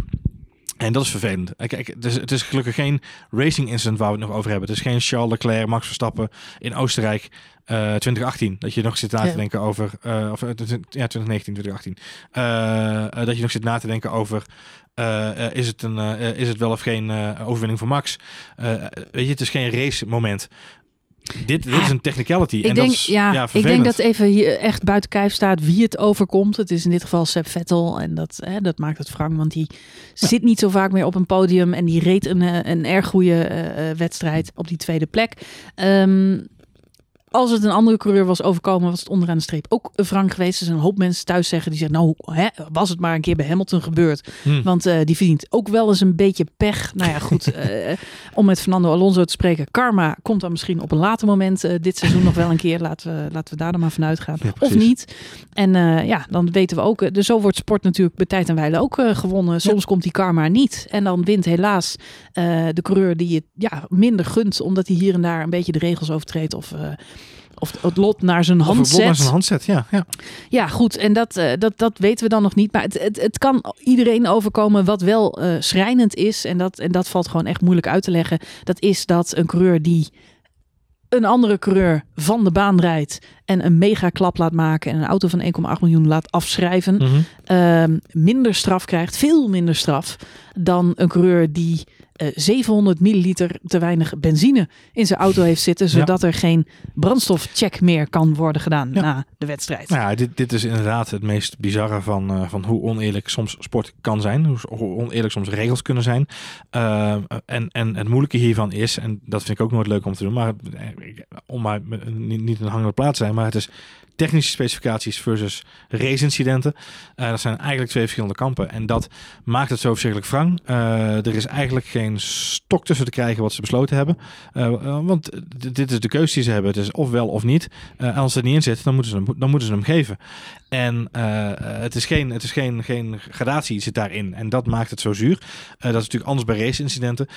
En dat is vervelend. Eh, Kijk, het is, het is gelukkig geen racing incident waar we het nog over hebben. Het is geen Charles Leclerc, Max Verstappen in Oostenrijk eh 2018. Dat je nog zit na te denken over, eh, of ja, 2019, 2018. Eh, eh, dat je nog zit na te denken over, is, het een, eh, is het wel of geen eh, overwinning voor Max? Eh, weet je, het is geen race moment. Dit, dit is een technicality. Ik en denk, dat is, ja, ja, ik denk dat even hier echt buiten kijf staat wie het overkomt. Het is in dit geval Seb Vettel en dat, hè, dat maakt het wrang, want die zit niet zo vaak meer op een podium en die reed een, eh, een erg goede eh, eh, wedstrijd op die tweede plek. Ehm, als het een andere coureur was overkomen, was het onderaan de streep ook wrang geweest. Er zijn een hoop mensen thuis zeggen die zeggen, nou, hè, was het maar een keer bij Hamilton gebeurd. Hm. Want eh, die verdient ook wel eens een beetje pech. Nou ja, goed. eh, om met Fernando Alonso te spreken. Karma komt dan misschien op een later moment eh, dit seizoen nog wel een keer. Laten we, laten we daar dan maar vanuit gaan. Ja, of niet. En ja, dan weten we ook. Dus zo wordt sport natuurlijk bij tijd en wijle ook gewonnen. Soms komt die karma niet. En dan wint helaas de coureur die het ja, minder gunt. Omdat hij hier en daar een beetje de regels overtreedt. Of... of het lot naar zijn hand naar zet. zijn hand zet, ja. ja. Ja, goed. En dat, eh, dat, dat weten we dan nog niet. Maar het, het, het kan iedereen overkomen wat wel eh, schrijnend is. En dat, en dat valt gewoon echt moeilijk uit te leggen. Dat is dat een coureur die een andere coureur van de baan rijdt. En een mega klap laat maken. En een auto van 1,8 miljoen laat afschrijven. Mhm. ehm, minder straf krijgt. Veel minder straf dan een coureur die 700 milliliter te weinig benzine in zijn auto heeft zitten. Ja. Zodat er geen brandstofcheck meer kan worden gedaan Ja. na de wedstrijd. Nou ja, dit, dit is inderdaad het meest bizarre van, eh, van hoe oneerlijk soms sport kan zijn. Hoe, hoe oneerlijk soms regels kunnen zijn. Eh, en, en het moeilijke hiervan is, en dat vind ik ook nooit leuk om te doen, maar eh, om maar niet, niet een hangende plaats te zijn, maar het is technische specificaties versus race-incidenten. Eh, dat zijn eigenlijk twee verschillende kampen. En dat maakt het zo verschrikkelijk wrang. Eh, er is eigenlijk geen stok tussen te krijgen wat ze besloten hebben. Eh, want dit is de keuze die ze hebben. Het is of wel of niet. Als het er niet in zit, dan moeten ze hem, dan moeten ze hem geven. En eh, eh, het is, geen, het is geen, geen gradatie zit daarin. En dat maakt het zo zuur. Eh, dat is natuurlijk anders bij race-incidenten.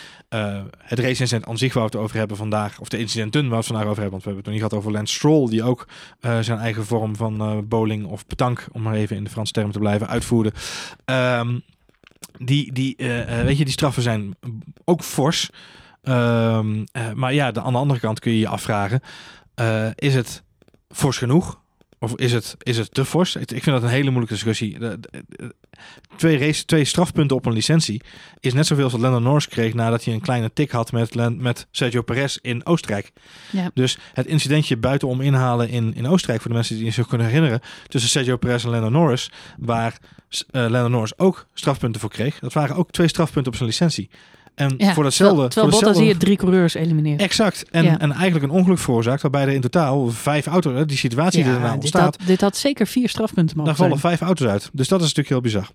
Het race-incident aan zich waar we het over hebben vandaag, of de incidenten waar we het vandaag over hebben, want we hebben het nog niet gehad over Lance Stroll, die ook zijn eigen vorm van bowling of petank, om maar even in de Franse termen te blijven, uitvoerde. Ehm, die, die, weet je, die straffen zijn ook fors. Ehm, eh, maar ja, de, aan de andere kant kun je je afvragen, is het fors genoeg? Of is het, is het te fors? Ik, vind dat een hele moeilijke discussie. Twee, race, twee strafpunten op een licentie is net zoveel als wat Lando Norris kreeg nadat hij een kleine tik had met, met Sergio Perez in Oostenrijk. Ja. Dus het incidentje buitenom inhalen in, in Oostenrijk, voor de mensen die zich kunnen herinneren, tussen Sergio Perez en Lando Norris, waar eh Lando Norris ook strafpunten voor kreeg. Dat waren ook twee strafpunten op zijn licentie. En Ja, voor datzelfde... Terwijl, Bottas datzelfde- hier drie coureurs elimineert. Exact. En, Ja. en eigenlijk een ongeluk veroorzaakt waarbij er in totaal vijf auto's, die situatie die er nou dit, ontstaat, had, dit had zeker vier strafpunten mogen daar vallen zijn. vijf auto's uit. Dus dat is natuurlijk heel bizar.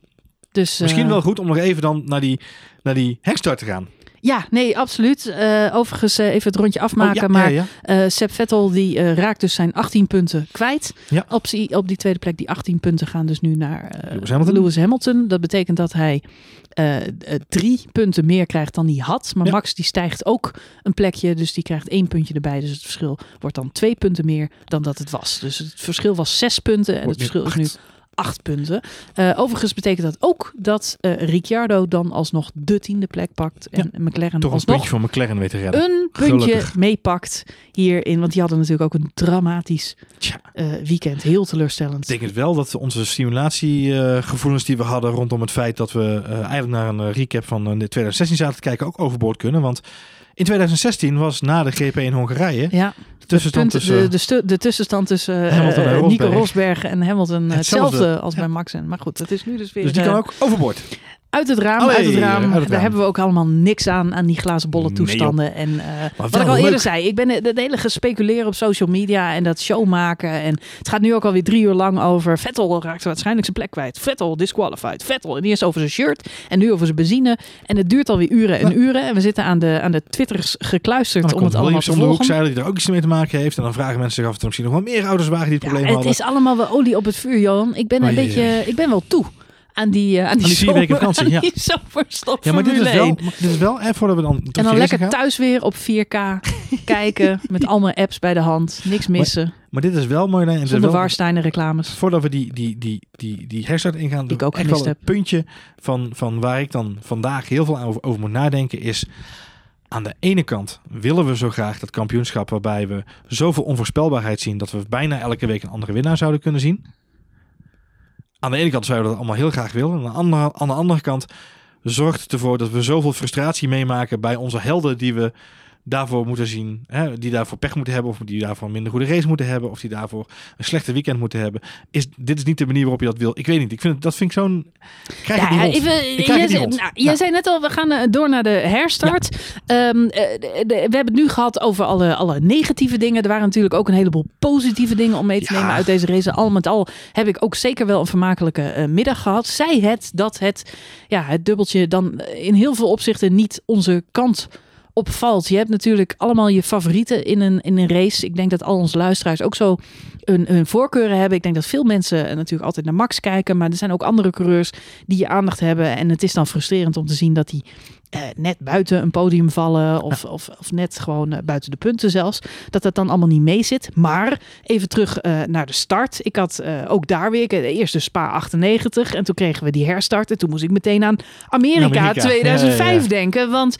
Dus, Misschien eh, wel goed om nog even dan naar die, naar die hekstart te gaan. Ja, nee, absoluut. Eh, overigens eh, even het rondje afmaken. Oh, ja, maar ja, ja. eh Seb Vettel die raakt dus zijn 18 punten kwijt. Ja. Op, die, op die tweede plek. Die 18 punten gaan dus nu naar Lewis Hamilton. Lewis Hamilton. Dat betekent dat hij drie punten meer krijgt dan hij had. Maar. Max die stijgt ook een plekje. Dus die krijgt één puntje erbij. Dus het verschil wordt dan twee punten meer dan dat het was. Dus het verschil was zes punten. En Wordt het verschil is nu acht. punten. Eh, overigens betekent dat ook dat eh, Ricciardo dan alsnog de tiende plek pakt. En McLaren Toch een puntje voor McLaren weten redden. een puntje meepakt hierin. Want die hadden natuurlijk ook een dramatisch eh, weekend. Heel teleurstellend. Ik denk het wel dat onze simulatiegevoelens die we hadden rondom het feit dat we eigenlijk naar een recap van eh, 2016 zaten te kijken ook overboord kunnen. Want in 2016 was na de GP in Hongarije Ja, de tussenstand punten, tussen... de, de, de tussenstand tussen eh, Hamilton en eh, Rosberg. Nico Rosberg en Hamilton eh, hetzelfde, Hetzelfde. als Ja. bij Max. En, maar goed, dat is nu dus weer dus die kan ook overboord. Uit het raam. Allee, uit het raam. uit het Daar hebben we ook allemaal niks aan, aan die glazen bolle Nee, toestanden. en eh, wat ik al leuk. eerder zei, ik ben het hele gespeculeer op social media en dat show maken. En het gaat nu ook alweer drie uur lang over Vettel raakt waarschijnlijk zijn plek kwijt. Vettel disqualified. Vettel en eerst over zijn shirt en nu over zijn benzine. En het duurt alweer uren en uren. En we zitten aan de, aan de twitters gekluisterd Dan om het allemaal te om de hoek, volgen. zei dat hij er ook iets mee te maken heeft. En dan vragen mensen zich af of er misschien nog wel meer auto's waren die het Ja, probleem het hadden. is allemaal wel olie op het vuur, Johan. Ik ben een Oei, oei, beetje, ik ben wel toe aan die, eh, aan die, die vier weken zomer- vakantie, ja. aan die zomerstop Ja, maar dit is, wel, 1. maar dit is wel, en voordat we dan En dan die lekker gaan, thuis weer op 4K kijken. Met allemaal apps bij de hand. Niks missen. Maar dit is wel mooi. En Zonder Warsteiner reclames. Voordat we die, die, die, die, die herstart ingaan, Die ik ook echt een puntje van, van waar ik dan vandaag heel veel over, over moet nadenken is... Aan de ene kant willen we zo graag dat kampioenschap waarbij we zoveel onvoorspelbaarheid zien dat we bijna elke week een andere winnaar zouden kunnen zien. Aan de ene kant zouden we dat allemaal heel graag willen. Aan de andere, aan de andere kant zorgt het ervoor dat we zoveel frustratie meemaken bij onze helden die we daarvoor moeten zien. Hè, die daarvoor pech moeten hebben of die daarvoor een minder goede race moeten hebben of die daarvoor een slechte weekend moeten hebben. Is, dit is niet de manier waarop je dat wil. Ik weet niet. Ik vind het, dat vind ik zo'n... Krijg het rond. even, Ik krijg jij, het nou, jij zei net al, we gaan eh, door naar de herstart. Ehm, eh, de- de- we hebben het nu gehad over alle, alle negatieve dingen. Er waren natuurlijk ook een heleboel positieve dingen om mee te Ja. nemen uit deze race. Al met al heb ik ook zeker wel een vermakelijke eh, middag gehad. Zij het dat het, ja, het dubbeltje dan in heel veel opzichten niet onze kant opvalt. Je hebt natuurlijk allemaal je favorieten in een, in een race. Ik denk dat al onze luisteraars ook zo hun, hun voorkeuren hebben. Ik denk dat veel mensen natuurlijk altijd naar Max kijken. Maar er zijn ook andere coureurs die je aandacht hebben. En het is dan frustrerend om te zien dat die eh, net buiten een podium vallen. Of, of, of net gewoon eh, buiten de punten zelfs. Dat dat dan allemaal niet mee zit. Maar even terug eh, naar de start. Ik had ook daar weer de eerste Spa 98. En toen kregen we die herstart. En toen moest ik meteen aan Amerika, Amerika. 2005 Ja, ja, ja. denken. Want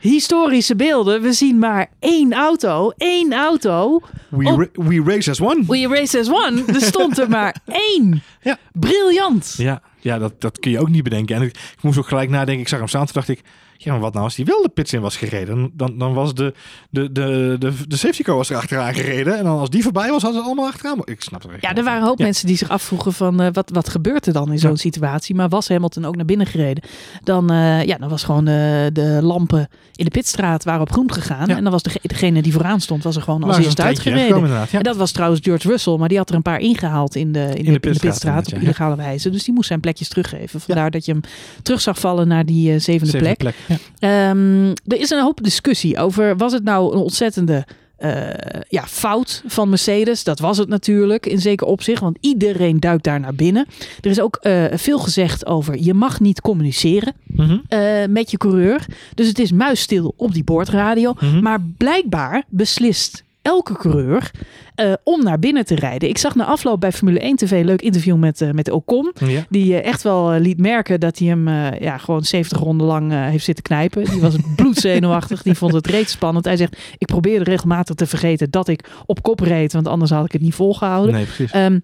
historische beelden. We zien maar één auto. één auto. We, op- ra- we race as one. We race as one. Er stond er maar één. Ja. Briljant. Ja, ja dat, dat kun je ook niet bedenken. En ik, ik moest ook gelijk nadenken. Ik zag hem staan. Toen dacht ik, ja, maar wat nou als die wel de pits in was gereden? Dan, dan was de, de, de, de, de safety car was er achteraan gereden. En dan als die voorbij was, hadden ze allemaal achteraan. Ik snap het Ja, er waren een hoop Ja. mensen die zich afvroegen van eh, wat, wat gebeurt er dan in zo'n Ja. situatie. Maar was Hamilton ook naar binnen gereden, dan, eh, ja, dan was gewoon de lampen in de pitstraat waren op groen gegaan. Ja. En dan was de, degene die vooraan stond, was er gewoon als eerste uitgereden. En dat was trouwens George Russell, maar die had er een paar ingehaald in de, in de, in de pitstraat, op illegale wijze. Dus die moest zijn plekjes teruggeven. Vandaar dat je hem terug zag vallen naar die eh, zevende Zevende plek. plek. Ja. Ehm, er is een hoop discussie over, was het nou een ontzettende eh, ja, fout van Mercedes? Dat was het natuurlijk, in zeker opzicht, want iedereen duikt daar naar binnen. Er is ook eh, veel gezegd over, je mag niet communiceren Mhm. eh, met je coureur. Dus het is muisstil op die boordradio. Mhm. Maar blijkbaar beslist elke coureur eh, om naar binnen te rijden. Ik zag na afloop bij Formule 1 TV een leuk interview met, eh met Ocon. Ja. Die eh, echt wel liet merken dat hij hem ja, gewoon 70 ronden lang heeft zitten knijpen. Die was bloedzenuwachtig. Die vond het reeds spannend. Hij zegt, ik probeerde regelmatig te vergeten dat ik op kop reed. Want anders had ik het niet volgehouden. Nee, precies. Ehm,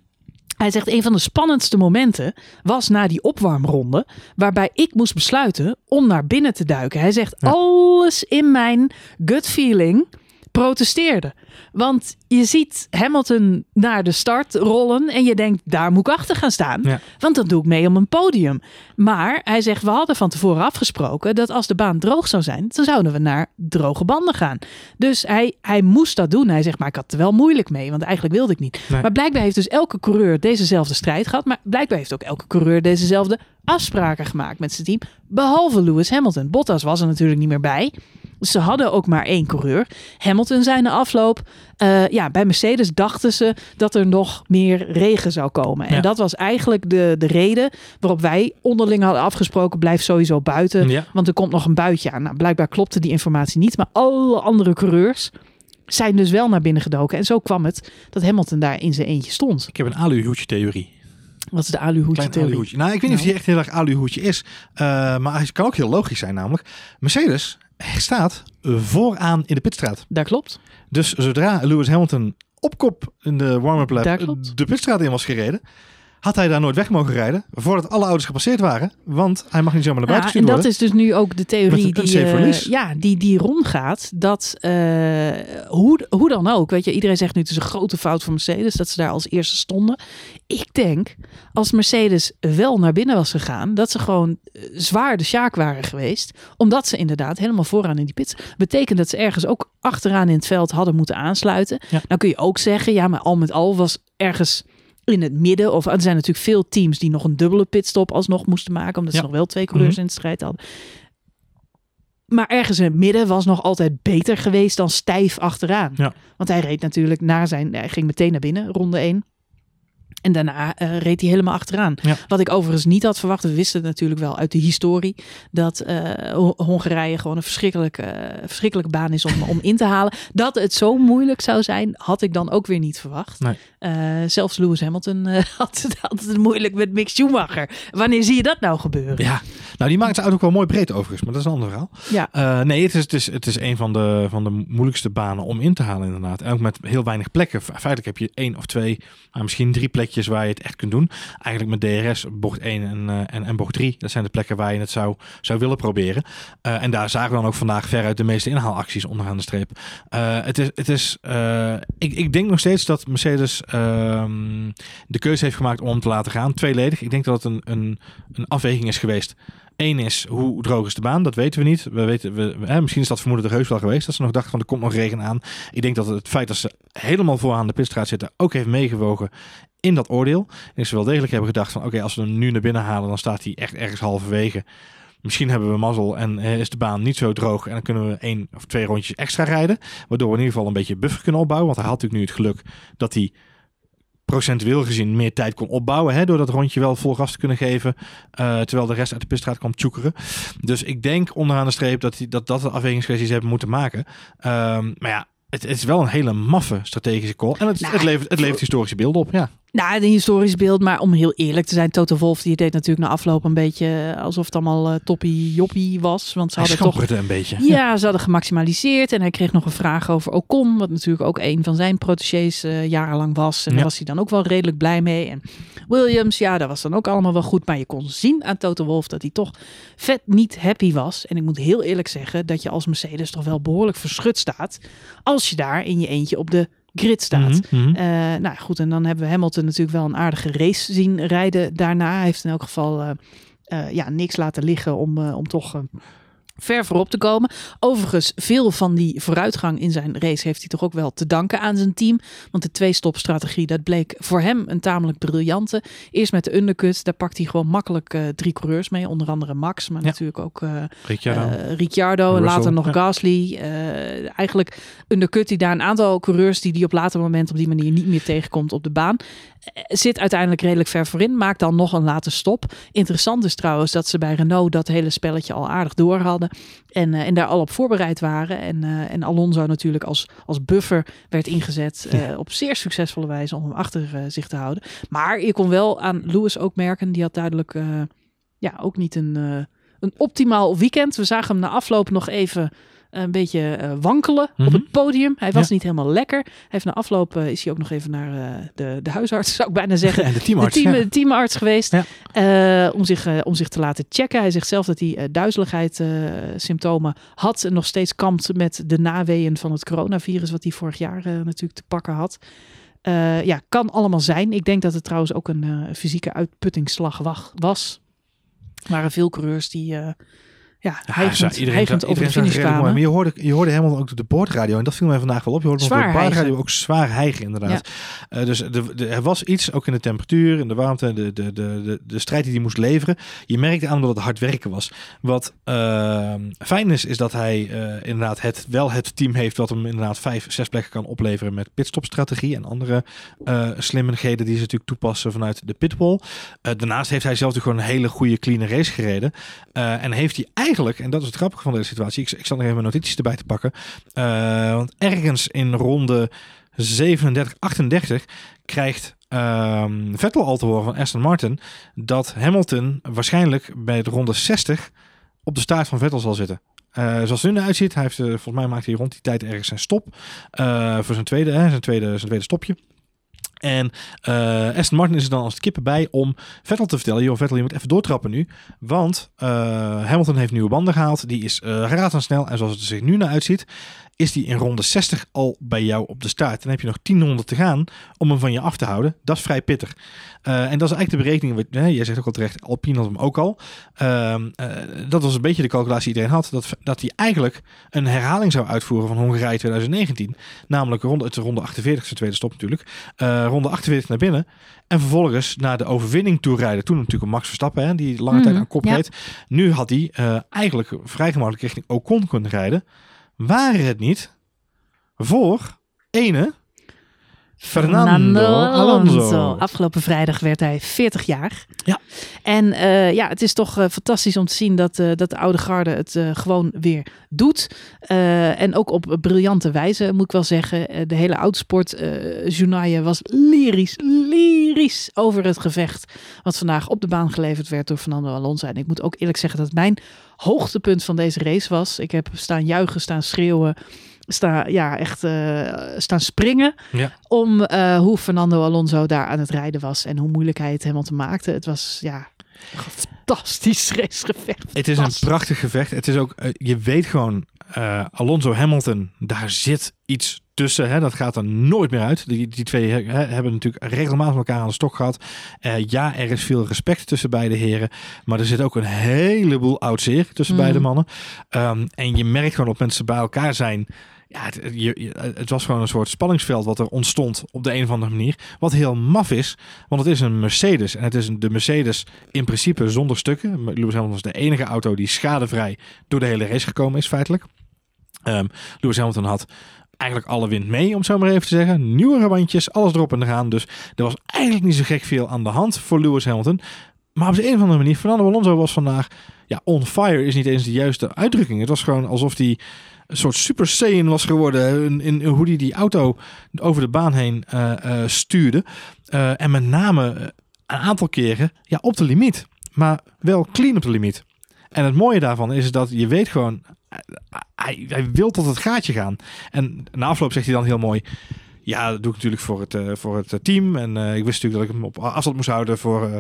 hij zegt, een van de spannendste momenten was na die opwarmronde. Waarbij ik moest besluiten om naar binnen te duiken. Hij zegt, Ja. alles in mijn gut feeling protesteerde. Want je ziet Hamilton naar de start rollen en je denkt, daar moet ik achter gaan staan. Ja. Want dan doe ik mee om een podium. Maar hij zegt, we hadden van tevoren afgesproken dat als de baan droog zou zijn, dan zouden we naar droge banden gaan. Dus hij, hij moest dat doen. Hij zegt, maar ik had er wel moeilijk mee, want eigenlijk wilde ik niet. Nee. Maar blijkbaar heeft dus elke coureur dezezelfde strijd gehad. Maar blijkbaar heeft ook elke coureur dezezelfde afspraken gemaakt met zijn team. Behalve Lewis Hamilton. Bottas was er natuurlijk niet meer bij. Ze hadden ook maar één coureur. Hamilton zei na afloop. eh, ja, bij Mercedes dachten ze dat er nog meer regen zou komen. En Ja. dat was eigenlijk de, de reden waarop wij onderling hadden afgesproken: blijf sowieso buiten. Ja. Want er komt nog een buitje aan. Nou, blijkbaar klopte die informatie niet. Maar alle andere coureurs zijn dus wel naar binnen gedoken. En zo kwam het dat Hamilton daar in zijn eentje stond. Ik heb een aluhoedje theorie. Wat is de aluhoedje Klein theorie? aluhoedje. Nou, ik weet niet of Nou. hij echt heel erg aluhoedje is. Eh, maar hij kan ook heel logisch zijn namelijk. Mercedes staat vooraan in de pitstraat. Dat klopt. Dus zodra Lewis Hamilton op kop in de warm-up lap de pitstraat in was gereden, had hij daar nooit weg mogen rijden voordat alle auto's gepasseerd waren. Want hij mag niet zomaar naar buiten Ja, en dat worden. is dus nu ook de theorie die, eh, ja, die, die rondgaat. Dat eh, hoe, hoe dan ook, weet je, iedereen zegt nu het is een grote fout van Mercedes dat ze daar als eerste stonden. Ik denk, als Mercedes wel naar binnen was gegaan, dat ze gewoon eh, zwaar de sjaak waren geweest. Omdat ze inderdaad helemaal vooraan in die pits. Betekent dat ze ergens ook achteraan in het veld hadden moeten aansluiten. Ja. Dan kun je ook zeggen, ja, maar al met al was ergens in het midden. Of er zijn natuurlijk veel teams die nog een dubbele pitstop alsnog moesten maken. Omdat Ja. ze nog wel twee coureurs Mhm. in de strijd hadden. Maar ergens in het midden was nog altijd beter geweest dan stijf achteraan. Ja. Want hij reed natuurlijk naar zijn... Hij ging meteen naar binnen, ronde 1. En daarna eh, reed hij helemaal achteraan. Ja. Wat ik overigens niet had verwacht. We wisten het natuurlijk wel uit de historie. Dat eh, Ho- Hongarije gewoon een verschrikkelijke, eh, verschrikkelijke baan is om, om in te halen. Dat het zo moeilijk zou zijn, had ik dan ook weer niet verwacht. Nee. Zelfs Lewis Hamilton had, het, had het moeilijk met Mick Schumacher. Wanneer zie je dat nou gebeuren? Ja, nou die maakt zijn auto ook wel mooi breed overigens, maar dat is een ander verhaal. Ja. Nee, het is, het, is, het is een van de, van de moeilijkste banen om in te halen inderdaad. En ook met heel weinig plekken. Fe- Feitelijk heb je één of twee, maar misschien drie plekjes waar je het echt kunt doen. Eigenlijk met DRS, bocht 1 en, eh, en, bocht 3. Dat zijn de plekken waar je het zou, zou willen proberen. Eh, en daar zagen we dan ook vandaag veruit de meeste inhaalacties onderaan de streep. Eh, het is, het is, ik, ik denk nog steeds dat Mercedes ehm, de keuze heeft gemaakt om te laten gaan. Tweeledig. Ik denk dat het een, een, een afweging is geweest. Eén is, hoe droog is de baan? Dat weten we niet. We weten, we, hè, misschien is dat vermoeden er heus wel geweest. Dat ze nog dachten van er komt nog regen aan. Ik denk dat het feit dat ze helemaal vooraan de pitstraat zitten ook heeft meegewogen in dat oordeel. En ze wel degelijk hebben gedacht van oké, als we hem nu naar binnen halen, dan staat hij echt ergens halverwege. Misschien hebben we mazzel en eh, is de baan niet zo droog. En dan kunnen we één of twee rondjes extra rijden. Waardoor we in ieder geval een beetje buffer kunnen opbouwen. Want hij had natuurlijk nu het geluk dat hij procentueel gezien meer tijd kon opbouwen. Hè, door dat rondje wel vol gas te kunnen geven. eh, terwijl de rest uit de pitstraat kwam tjoekeren. Dus ik denk onderaan de streep dat die, dat, dat de afwegingskwesties hebben moeten maken. Ehm, maar ja, het, het is wel een hele maffe strategische call. En het, Nou, het, levert, het levert historische beelden op. Ja. Nou, een historisch beeld, maar om heel eerlijk te zijn, Toto Wolf die deed natuurlijk na afloop een beetje alsof het allemaal eh, toppie joppie was. Want ze Hij hadden toch een beetje. Ja, ze hadden gemaximaliseerd en hij kreeg nog een vraag over Ocon, wat natuurlijk ook een van zijn protégés eh, jarenlang was. En Ja. daar was hij dan ook wel redelijk blij mee. En Williams, ja, dat was dan ook allemaal wel goed, maar je kon zien aan Toto Wolff dat hij toch vet niet happy was. En ik moet heel eerlijk zeggen dat je als Mercedes toch wel behoorlijk verschut staat als je daar in je eentje op de grid staat. Mhm, mhm. Eh, nou goed, en dan hebben we Hamilton natuurlijk wel een aardige race zien rijden daarna. Hij heeft in elk geval eh, eh, ja, niks laten liggen om, om toch ver voorop te komen. Overigens, veel van die vooruitgang in zijn race heeft hij toch ook wel te danken aan zijn team. Want de twee-stop-strategie, dat bleek voor hem een tamelijk briljante. Eerst met de undercut, daar pakt hij gewoon makkelijk eh, drie coureurs mee. Onder andere Max, maar Ja. natuurlijk ook eh, Ricciardo. eh, Ricciardo en later nog ja. Gasly. Eigenlijk undercut hij daar een aantal coureurs die die op later moment op die manier niet meer tegenkomt op de baan. Zit uiteindelijk redelijk ver voorin, maakt dan nog een late stop. Interessant is trouwens dat ze bij Renault dat hele spelletje al aardig door hadden. En, eh, en daar al op voorbereid waren. En, eh, en Alonso natuurlijk als, als buffer werd ingezet eh, op zeer succesvolle wijze om hem achter zich te houden. Maar je kon wel aan Lewis ook merken, die had duidelijk ja, ook niet een, een optimaal weekend. We zagen hem na afloop nog even een beetje eh, wankelen Mhm. op het podium. Hij was Ja. niet helemaal lekker. Heeft na afloop eh, is hij ook nog even naar eh, de, de huisarts, zou ik bijna zeggen. En de teamarts. de, team, ja. de teamarts geweest Ja. om, zich, om zich te laten checken. Hij zegt zelf dat hij duizeligheid symptomen had en nog steeds kampt met de naweeën van het coronavirus wat hij vorig jaar natuurlijk te pakken had. Ja, kan allemaal zijn. Ik denk dat het trouwens ook een fysieke uitputtingsslag was. Er waren veel coureurs die ja, Ja, hijgend, over de finish kwamen. Maar je hoorde, je hoorde helemaal ook de boordradio. En dat viel mij vandaag wel op. Je hoorde Zwaar de boordradio hijgen. ook zwaar hijgen, inderdaad. Eh, dus de, de- er was iets, ook in de temperatuur, in de warmte, de, de, de, de, de strijd die hij moest leveren. Je merkte aan dat het hard werken was. Wat eh, fijn is, is dat hij eh, inderdaad het, wel het team heeft wat hem inderdaad vijf, zes plekken kan opleveren met pitstopstrategie en andere eh slimmigheden die ze natuurlijk toepassen vanuit de pitwall. Daarnaast heeft hij zelf natuurlijk gewoon een hele goede clean race gereden. En heeft hij eigenlijk, en dat is het grappige van deze situatie, ik, ik zal nog even mijn notities erbij te pakken. Eh, want ergens in ronde 37, 38 krijgt ehm, Vettel al te horen van Aston Martin dat Hamilton waarschijnlijk bij de ronde 60 op de staart van Vettel zal zitten. Eh, zoals het nu uitziet, hij heeft, eh, volgens mij maakt hij rond die tijd ergens zijn stop voor zijn tweede, hè, zijn, tweede, zijn tweede stopje. En eh, Aston Martin is er dan als het kippen bij om Vettel te vertellen: joh, Vettel, je moet even doortrappen nu. Want eh, Hamilton heeft nieuwe banden gehaald. Die is uh, razendsnel. En zoals het er zich nu naar uitziet, is die in ronde 60 al bij jou op de start. Dan heb je nog 10 ronden te gaan om hem van je af te houden. Dat is vrij pittig. Uh, en dat is eigenlijk de berekening. Hè, jij zegt ook al terecht, Alpine had hem ook al. Uh, dat was een beetje de calculatie die iedereen had. Dat, dat hij eigenlijk een herhaling zou uitvoeren van Hongarije 2019. Namelijk ronde, het ronde 48, zijn tweede stop natuurlijk. Uh, ronde 48 naar binnen. En vervolgens naar de overwinning toe rijden. Toen natuurlijk een Max Verstappen, hè, die lange mm, tijd aan kop ja. reed. Nu had hij eigenlijk vrij gemakkelijk richting Ocon kunnen rijden. Waren het niet voor ene Fernando, Alonso. Alonso. Afgelopen vrijdag werd hij 40 jaar. Ja. En uh, ja, het is toch uh, fantastisch om te zien dat, uh, dat de oude garde het gewoon weer doet. en ook op briljante wijze, moet ik wel zeggen. de hele autosportjournaal was lyrisch, lyrisch over het gevecht. Wat vandaag op de baan geleverd werd door Fernando Alonso. En ik moet ook eerlijk zeggen dat mijn hoogtepunt van deze race was. Ik heb staan juichen, staan schreeuwen sta, ja, echt uh, staan springen. Ja. Om uh, hoe Fernando Alonso daar aan het rijden was. En hoe moeilijk hij het helemaal te maakte. Het was ja, fantastisch racegevecht. Het is een prachtig gevecht. Het is ook, uh, je weet gewoon, Alonso Hamilton, daar zit iets tussen. Hè? Dat gaat er nooit meer uit. Die, die twee hè, hebben natuurlijk regelmatig elkaar aan de stok gehad. Uh, ja, er is veel respect tussen beide heren. Maar er zit ook een heleboel oud zeer tussen mm. beide mannen. Um, en je merkt gewoon op mensen bij elkaar zijn. Ja, het, je, het, was gewoon een soort spanningsveld wat er ontstond op de een of andere manier. Wat heel maf is, want het is een Mercedes. En het is een, de Mercedes in principe zonder stukken. Lewis Hamilton was de enige auto die schadevrij door de hele race gekomen is, feitelijk. Um, Lewis Hamilton had eigenlijk alle wind mee, om zo maar even te zeggen. Nieuwe bandjes, alles erop en eraan. Dus er was eigenlijk niet zo gek veel aan de hand voor Lewis Hamilton. Maar op de een of andere manier, Fernando Alonso was vandaag... Ja, on fire is niet eens de juiste uitdrukking. Het was gewoon alsof hij een soort super saiyan was geworden in, in, hoe hij die auto over de baan heen uh, uh, stuurde. Uh, en met name een aantal keren ja, op de limiet. Maar wel clean op de limiet. En het mooie daarvan is dat je weet gewoon... Hij, hij wil tot het gaatje gaan. En na afloop zegt hij dan heel mooi... Ja, dat doe ik natuurlijk voor het, uh, voor het team. En uh, ik wist natuurlijk dat ik hem op afstand moest houden voor, uh,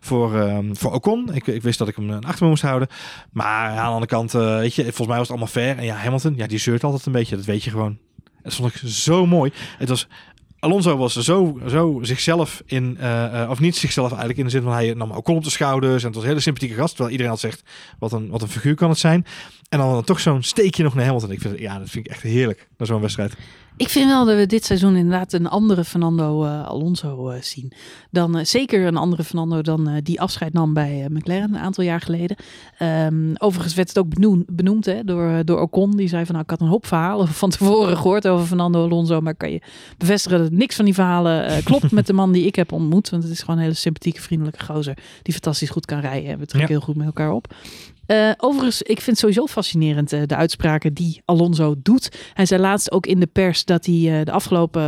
voor, um, voor Ocon. Ik, ik wist dat ik hem achter me moest houden. Maar aan de andere kant, weet je, volgens mij was het allemaal fair. En ja, Hamilton, ja, die zeurt altijd een beetje. Dat weet je gewoon. Dat vond ik zo mooi. Het was... Alonso was zo, zo zichzelf in, uh, of niet zichzelf eigenlijk in de zin van hij nam Ocon op de schouders en het was een hele sympathieke gast. Terwijl iedereen had zegt, wat een, wat een figuur kan het zijn. En dan, dan toch zo'n steekje nog naar Hamilton. Ik vind, ja, dat vind ik echt heerlijk, naar zo'n wedstrijd. Ik vind wel dat we dit seizoen inderdaad een andere Fernando uh, Alonso uh, zien. Dan uh, zeker een andere Fernando dan die afscheid nam bij McLaren een aantal jaar geleden. Um, overigens werd het ook benoemd, benoemd hè, door, door Ocon. Die zei van nou, ik had een hoop verhalen van tevoren gehoord over Fernando Alonso. Maar kan je bevestigen dat niks van die verhalen klopt met de man die ik heb ontmoet. Want het is gewoon een hele sympathieke, vriendelijke gozer. Die fantastisch goed kan rijden. En we trekken ja. heel goed met elkaar op. Uh, overigens, ik vind sowieso fascinerend uh, de uitspraken die Alonso doet. Hij zei laatst ook in de pers dat hij uh, de afgelopen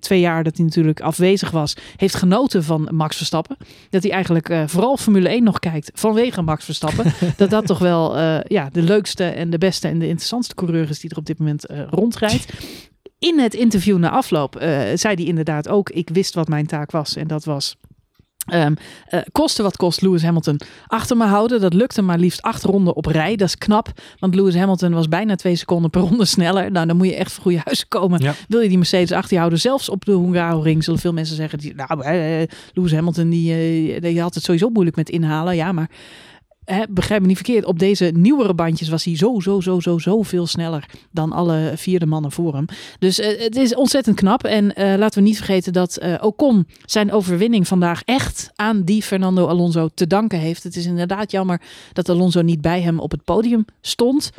twee jaar dat hij natuurlijk afwezig was, heeft genoten van Max Verstappen. Dat hij eigenlijk vooral Formule 1 nog kijkt vanwege Max Verstappen. dat dat toch wel ja, de leukste en de beste en de interessantste coureur is die er op dit moment rondrijdt. In het interview na afloop zei hij inderdaad ook: Ik wist wat mijn taak was en dat was Um, uh, koste wat kost Lewis Hamilton achter me houden. Dat lukte maar liefst acht ronden op rij. Dat is knap, want Lewis Hamilton was bijna twee seconden per ronde sneller. Nou, dan moet je echt voor goede huizen komen. Wil je die Mercedes achter je houden? Zelfs op de Hungaroring zullen veel mensen zeggen... Die, nou, Lewis Hamilton die, uh, die had het sowieso moeilijk met inhalen. Ja, maar Hè, begrijp me niet verkeerd, op deze nieuwere bandjes was hij zo, zo, zo, zo, zo veel sneller dan alle vierde mannen voor hem. Dus uh, het is ontzettend knap. En uh, laten we niet vergeten dat uh, Ocon zijn overwinning vandaag echt aan die Fernando Alonso te danken heeft. Het is inderdaad jammer dat Alonso niet bij hem op het podium stond.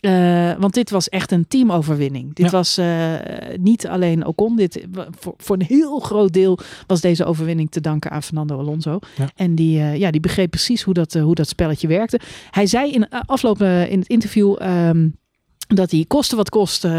Uh, want dit was echt een teamoverwinning. Dit ja. was uh, niet alleen Ocon. Dit, voor, voor, een heel groot deel was deze overwinning te danken aan Fernando Alonso. Ja. En die, uh, ja, die begreep precies hoe dat, hoe dat spelletje werkte. Hij zei in afloop in het interview. Um, dat hij koste wat kost uh,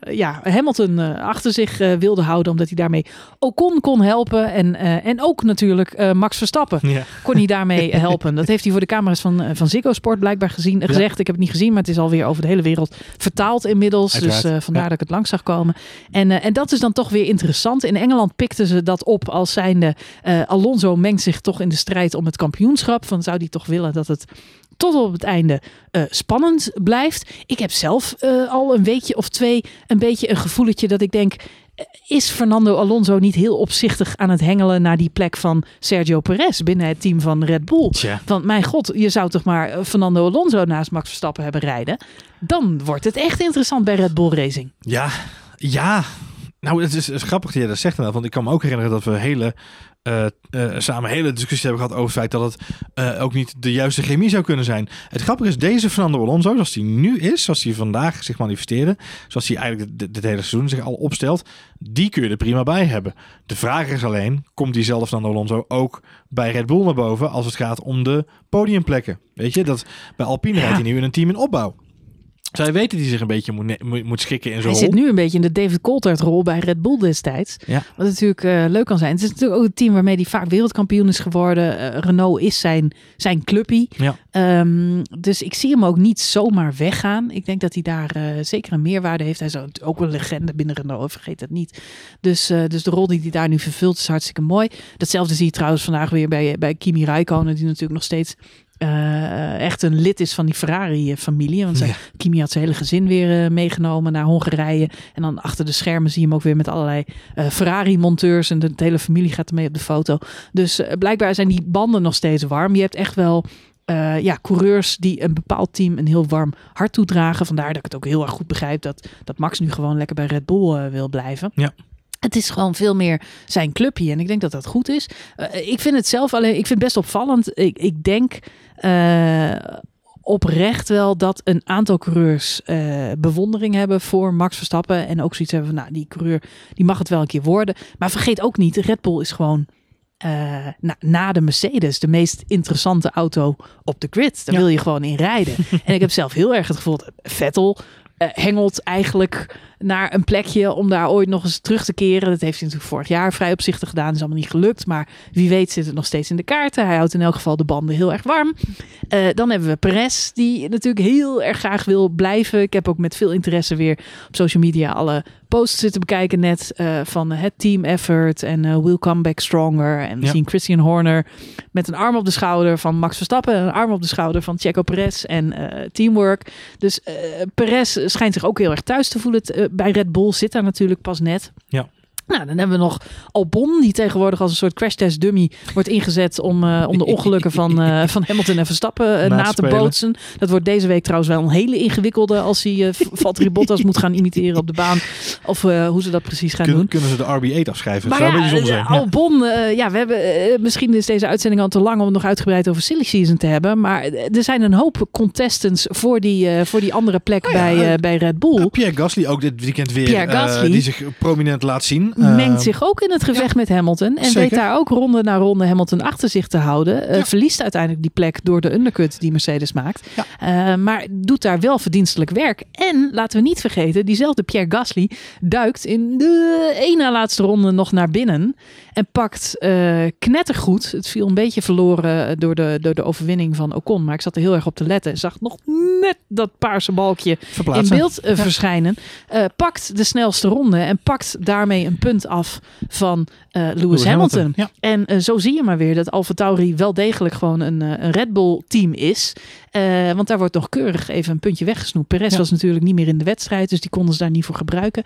ja, Hamilton uh, achter zich uh, wilde houden. Omdat hij daarmee Ocon kon helpen. En, en ook natuurlijk Max Verstappen ja. kon hij daarmee helpen. Dat heeft hij voor de camera's van, van Ziggo Sport blijkbaar gezien, ja. gezegd. Ik heb het niet gezien, maar het is alweer over de hele wereld vertaald inmiddels. Uiteraard. Dus vandaar ja. dat ik het langs zag komen. En, en dat is dan toch weer interessant. In Engeland pikten ze dat op als zijnde Alonso mengt zich toch in de strijd om het kampioenschap. Van zou hij toch willen dat het tot op het einde uh, spannend blijft. Ik heb zelf uh, al een weekje of twee een beetje een gevoeletje dat ik denk... Eh, is Fernando Alonso niet heel opzichtig aan het hengelen naar die plek van Sergio Perez binnen het team van Red Bull? Tja. Want mijn god, je zou toch maar Fernando Alonso naast Max Verstappen hebben rijden? Dan wordt het echt interessant bij Red Bull Racing. Ja, ja. Nou, het is, het is grappig dat je dat zegt. Want ik kan me ook herinneren dat we hele uh, uh, samen hele discussie hebben gehad over het feit dat het uh, ook niet de juiste chemie zou kunnen zijn. Het grappige is, deze Fernando Alonso, zoals hij nu is, zoals hij vandaag zich manifesteerde, zoals hij eigenlijk dit hele seizoen zich al opstelt, die kun je er prima bij hebben. De vraag is alleen, komt diezelfde Fernando Alonso ook bij Red Bull naar boven als het gaat om de podiumplekken? Weet je, dat bij Alpine ja. rijdt hij nu in een team in opbouw. Zij weten hij zich een beetje moet, moet, schikken in zo'n Hij zit nu een beetje in de David Coulthard rol bij Red Bull destijds. Ja. Wat natuurlijk uh, leuk kan zijn. Het is natuurlijk ook het team waarmee hij vaak wereldkampioen is geworden. Uh, Renault is zijn, zijn clubpie. Ja. Um, dus ik zie hem ook niet zomaar weggaan. Ik denk dat hij daar uh, zeker een meerwaarde heeft. Hij is ook een legende binnen Renault, vergeet dat niet. Dus, dus de rol die hij daar nu vervult is hartstikke mooi. Datzelfde zie je trouwens vandaag weer bij, bij Kimi Räikkönen, die natuurlijk nog steeds uh, echt een lid is van die Ferrari-familie. Want ja. Kimi had zijn hele gezin weer uh, meegenomen naar Hongarije. En dan achter de schermen zie je hem ook weer met allerlei uh, Ferrari-monteurs. En de, de, hele familie gaat ermee op de foto. Dus blijkbaar zijn die banden nog steeds warm. Je hebt echt wel ja, coureurs die een bepaald team een heel warm hart toedragen. Vandaar dat ik het ook heel erg goed begrijp dat, dat Max nu gewoon lekker bij Red Bull wil blijven. Ja. Het is gewoon veel meer zijn clubje. En ik denk dat dat goed is. Uh, ik vind het zelf alleen, ik vind het best opvallend. Ik, ik denk oprecht wel dat een aantal coureurs uh, bewondering hebben voor Max Verstappen. En ook zoiets hebben van, nou, die coureur die mag het wel een keer worden. Maar vergeet ook niet, Red Bull is gewoon uh, na, na, de Mercedes de meest interessante auto op de grid. Daar ja. wil je gewoon in rijden. en ik heb zelf heel erg het gevoel dat Vettel uh, hengelt eigenlijk naar een plekje om daar ooit nog eens terug te keren. Dat heeft hij natuurlijk vorig jaar vrij opzichtig gedaan. Dat is allemaal niet gelukt. Maar wie weet zit het nog steeds in de kaarten. Hij houdt in elk geval de banden heel erg warm. Uh, dan hebben we Perez, die natuurlijk heel erg graag wil blijven. Ik heb ook met veel interesse weer op social media alle posts zitten bekijken net uh, van het team effort en uh, will come back stronger. En we ja. zien Christian Horner met een arm op de schouder van Max Verstappen. En een arm op de schouder van Checo Perez en teamwork. Dus Perez schijnt zich ook heel erg thuis te voelen bij Red Bull zit daar natuurlijk pas net. Ja. Nou, dan hebben we nog Albon, die tegenwoordig als een soort crashtest dummy wordt ingezet om, uh, om de ongelukken van, uh, van Hamilton en Verstappen uh, na te bootsen. Dat wordt deze week trouwens wel een hele ingewikkelde als hij Valtteri Bottas moet gaan imiteren op de baan. Of hoe ze dat precies gaan Kun, doen. Kunnen ze de RB8 afschrijven? Maar Zou ja, een zijn. Albon, ja, we hebben, misschien is deze uitzending al te lang om het nog uitgebreid over silly season te hebben. Maar er zijn een hoop contestants voor die, voor die andere plek oh bij, bij Red Bull. Pierre Gasly ook dit weekend weer, die zich prominent laat zien. Mengt Ehm, zich ook in het gevecht met Hamilton. En zeker. weet daar ook ronde na ronde Hamilton achter zich te houden. Eh, Ja. Verliest uiteindelijk die plek door de undercut die Mercedes maakt. Ja. Eh, maar doet daar wel verdienstelijk werk. En laten we niet vergeten, diezelfde Pierre Gasly duikt in de ene laatste ronde nog naar binnen. En pakt eh, knettergoed. Het viel een beetje verloren door de, door de overwinning van Ocon. Maar ik zat er heel erg op te letten. En zag nog net dat paarse balkje Verplaatsen. in beeld eh, verschijnen. Eh, pakt de snelste ronde en pakt daarmee een punt af van eh, Lewis, Hamilton. Ja. En eh, zo zie je maar weer dat Alfa Tauri wel degelijk gewoon een, eh, een Red Bull team is. Want daar wordt nog keurig even een puntje weggesnoept. Perez Ja. was natuurlijk niet meer in de wedstrijd, dus die konden ze daar niet voor gebruiken.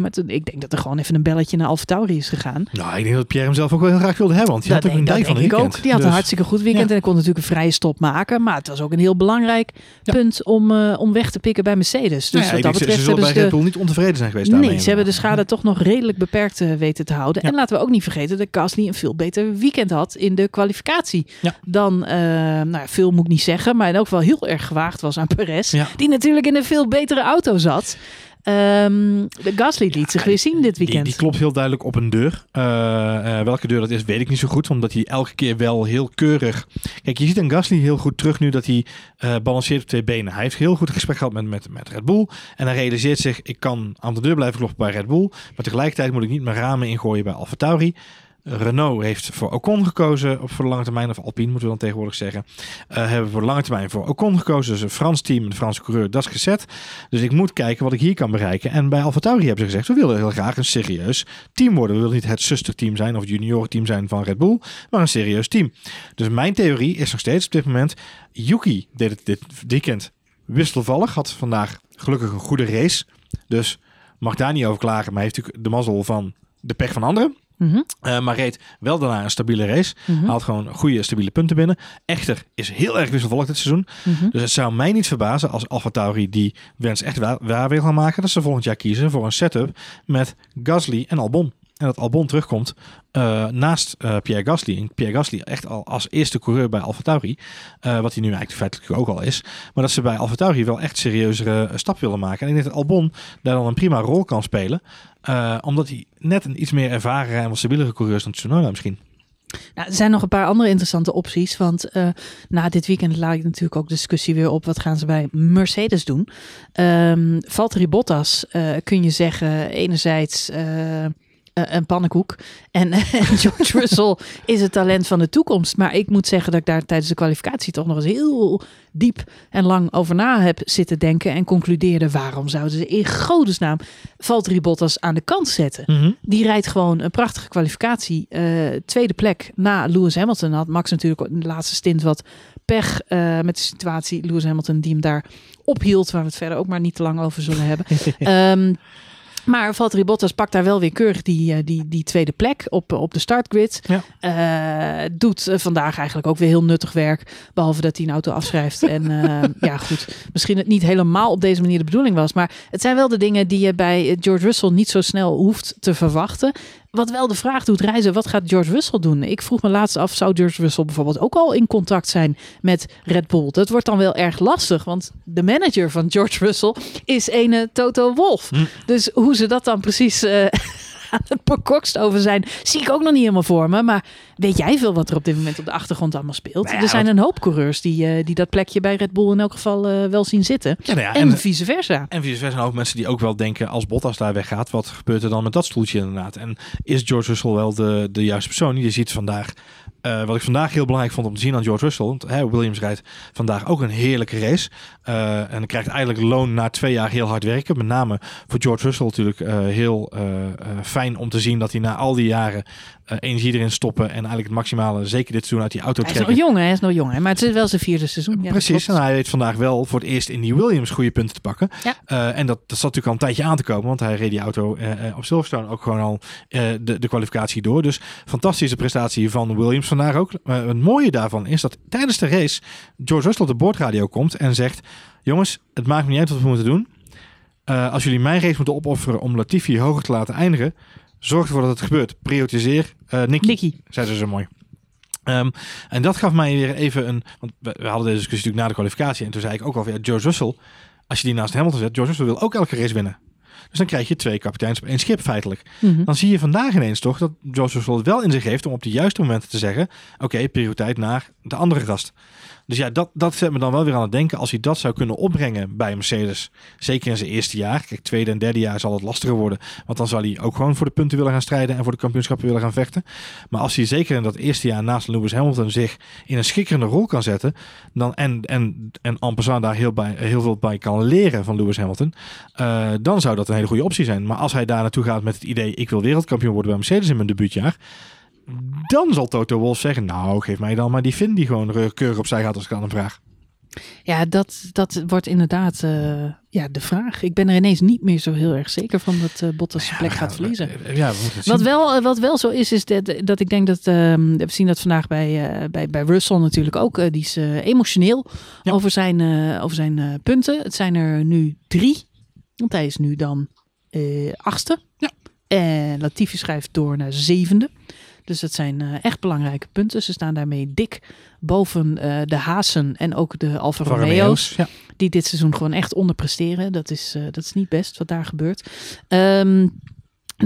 Maar toen- ik denk dat er gewoon even een belletje naar Alfa Tauri is gegaan. Nou, ik denk dat Pierre hem zelf ook wel heel graag wilde hebben. Want die Dat had ook een dijk van ik weekend. ook. Die had een Dus- hartstikke goed weekend en kon natuurlijk een vrije stop maken. Maar het was ook een heel belangrijk punt om, om weg te pikken bij Mercedes. Dus Nou wat dat betreft ze zullen bij Red de, Bull niet ontevreden zijn geweest Nee, ze hebben de schade toch nog redelijk beperkt weten te houden. En laten we ook niet vergeten dat Gasly een veel beter weekend had in de kwalificatie. Ja. Dan, eh, nou ja, veel moet ik niet zeggen, maar ook wel heel erg gewaagd was aan Perez. Ja. Die natuurlijk in een veel betere auto zat. De Gasly liet zich weer zien dit weekend. die klopt heel duidelijk op een deur. Eh, eh, welke deur dat is, weet ik niet zo goed. Omdat hij elke keer wel heel keurig... Kijk, je ziet aan Gasly heel goed terug nu dat hij eh, balanceert op twee benen. Hij heeft heel goed gesprek gehad met, met, met Red Bull. En hij realiseert zich, ik kan aan de deur blijven kloppen bij Red Bull. Maar tegelijkertijd moet ik niet mijn ramen ingooien bij AlphaTauri. Renault heeft voor Ocon gekozen op voor de lange termijn, of Alpine moeten we dan tegenwoordig zeggen. Eh, hebben voor de lange termijn voor Ocon gekozen. Dus een Frans team, een Franse coureur, dat is gezet. Dus ik moet kijken wat ik hier kan bereiken. En bij AlphaTauri hebben ze gezegd, we willen heel graag een serieus team worden. We willen niet het zusterteam zijn of het juniorenteam zijn van Red Bull, maar een serieus team. Dus mijn theorie is nog steeds op dit moment, Yuki deed het dit weekend wisselvallig, had vandaag gelukkig een goede race. Dus mag daar niet over klagen, maar heeft natuurlijk de mazzel van de pech van anderen. Mhm, Eh, maar reed wel daarna een stabiele race. mhm, Haalt gewoon goede, stabiele punten binnen. Echter is heel erg wisselvallig dit seizoen. mhm. Dus het zou mij niet verbazen als Alfa Tauri die wens echt waar, waar wil gaan maken. Dat ze volgend jaar kiezen voor een setup met Gasly en Albon. En dat Albon terugkomt eh, naast eh, Pierre Gasly. En Pierre Gasly echt al als eerste coureur bij Alfa Tauri. eh, wat hij nu eigenlijk feitelijk ook al is. Maar dat ze bij Alfa Tauri wel echt serieuzere stap willen maken. En ik denk dat Albon daar dan een prima rol kan spelen. omdat hij net een iets meer ervaren en wat stabielere coureur is dan Tsunoda misschien. Nou, er zijn nog een paar andere interessante opties. Want na dit weekend laat ik natuurlijk ook discussie weer op. Wat gaan ze bij Mercedes doen? Ehm Valtteri Bottas kun je zeggen enerzijds... eh, een pannenkoek. En, en George Russell is het talent van de toekomst. Maar ik moet zeggen dat ik daar tijdens de kwalificatie toch nog eens heel diep en lang over na heb zitten denken. En concludeerde waarom zouden ze in godesnaam Valtteri Bottas aan de kant zetten. Die rijdt gewoon een prachtige kwalificatie. eh, tweede plek na Lewis Hamilton. Had Max natuurlijk in de laatste stint wat pech met de situatie. Lewis Hamilton die hem daar ophield. Waar we het verder ook maar niet te lang over zullen hebben. Ehm, maar Valtteri Bottas pakt daar wel weer keurig die, eh, die, die tweede plek op, op de startgrid. Ja. Eh, doet eh, vandaag eigenlijk ook weer heel nuttig werk. Behalve dat hij een auto afschrijft. en eh, ja, goed. Misschien het niet helemaal op deze manier de bedoeling was. Maar het zijn wel de dingen die je bij eh, George Russell niet zo snel hoeft te verwachten. Wat wel de vraag doet reizen, wat gaat George Russell doen? Ik vroeg me laatst af, zou George Russell bijvoorbeeld ook al in contact zijn met Red Bull? Dat wordt dan wel erg lastig, want de manager van George Russell is ene Toto Wolf. Hm. Dus hoe ze dat dan precies eh, aan het bekokst over zijn, zie ik ook nog niet helemaal voor me. Maar weet jij veel wat er op dit moment op de achtergrond allemaal speelt? Nou ja, er zijn een hoop coureurs die, eh, die dat plekje bij Red Bull in elk geval eh, wel zien zitten. Ja, nou ja, en, en, vice versa. en vice versa zijn ook mensen die ook wel denken, als Bottas daar weggaat, wat gebeurt er dan met dat stoeltje inderdaad? En is George Russell wel de, de juiste persoon? Je ziet vandaag, eh, wat ik vandaag heel belangrijk vond om te zien aan George Russell, want hè, Williams rijdt vandaag ook een heerlijke race. Eh, en krijgt eigenlijk loon na twee jaar heel hard werken. Met name voor George Russell natuurlijk eh, heel fijn om te zien dat hij na al die jaren eh, energie erin stoppen en eigenlijk het maximale, zeker dit seizoen, uit die auto Hij is trekken. nog jong, hè? hij is nog jong, hè? maar het is wel zijn vierde seizoen. Ja, Precies, en hij weet vandaag wel voor het eerst in die Williams goede punten te pakken. Ja. Eh, en dat, dat zat natuurlijk al een tijdje aan te komen, want hij reed die auto eh, op Silverstone ook gewoon al de, de kwalificatie door. Dus fantastische prestatie van Williams vandaag ook. Het mooie daarvan is dat tijdens de race George Russell op de boordradio komt en zegt: Jongens, het maakt me niet uit wat we moeten doen. Als jullie mijn race moeten opofferen om Latifi hoger te laten eindigen, zorg ervoor dat het gebeurt. Prioritiseer eh Nicky Nicky. zei ze zo mooi. Ehm, en dat gaf mij weer even een. Want we, we hadden deze discussie natuurlijk na de kwalificatie. En toen zei ik ook al: ja, George Russell, als je die naast Hamilton zet, George Russell wil ook elke race winnen. Dus dan krijg je twee kapiteins op één schip feitelijk. Mhm. Dan zie je vandaag ineens toch dat Joseph Sol het wel in zich heeft om op de juiste momenten te zeggen: Oké, prioriteit naar de andere gast. Dus ja, dat, dat zet me dan wel weer aan het denken. Als hij dat zou kunnen opbrengen bij Mercedes. Zeker in zijn eerste jaar. Kijk, tweede en derde jaar zal het lastiger worden. Want dan zal hij ook gewoon voor de punten willen gaan strijden. En voor de kampioenschappen willen gaan vechten. Maar als hij zeker in dat eerste jaar naast Lewis Hamilton zich in een schikkerende rol kan zetten. Dan, en, en, en passant daar heel, bij, heel veel bij kan leren van Lewis Hamilton. eh, dan zou dat een hele goede optie zijn. Maar als hij daar naartoe gaat met het idee: ik wil wereldkampioen worden bij Mercedes in mijn debuutjaar. Dan zal Toto Wolff zeggen: Nou, geef mij dan maar die Finn die gewoon keurig opzij gaat als ik aan hem vraag. Ja, dat, dat wordt inderdaad eh, ja, de vraag. Ik ben er ineens niet meer zo heel erg zeker van dat eh Bottas zijn plek Ja, gaat verliezen. Ja, we moeten het Wat wel, eh, wat wel zo is, is dat, dat ik denk dat ehm, we zien dat vandaag bij, eh, bij, bij Russell natuurlijk ook. eh, die is eh, emotioneel Ja. over zijn, eh, over zijn eh, punten. Het zijn er nu drie, want hij is nu dan eh, achtste. Ja. En Latifi schrijft door naar zevende. Dus dat zijn eh, echt belangrijke punten. Ze staan daarmee dik boven eh, de Haasen en ook de Alfa Romeo's Ja. die dit seizoen gewoon echt onderpresteren. Dat is, eh, dat is niet best wat daar gebeurt. Ehm,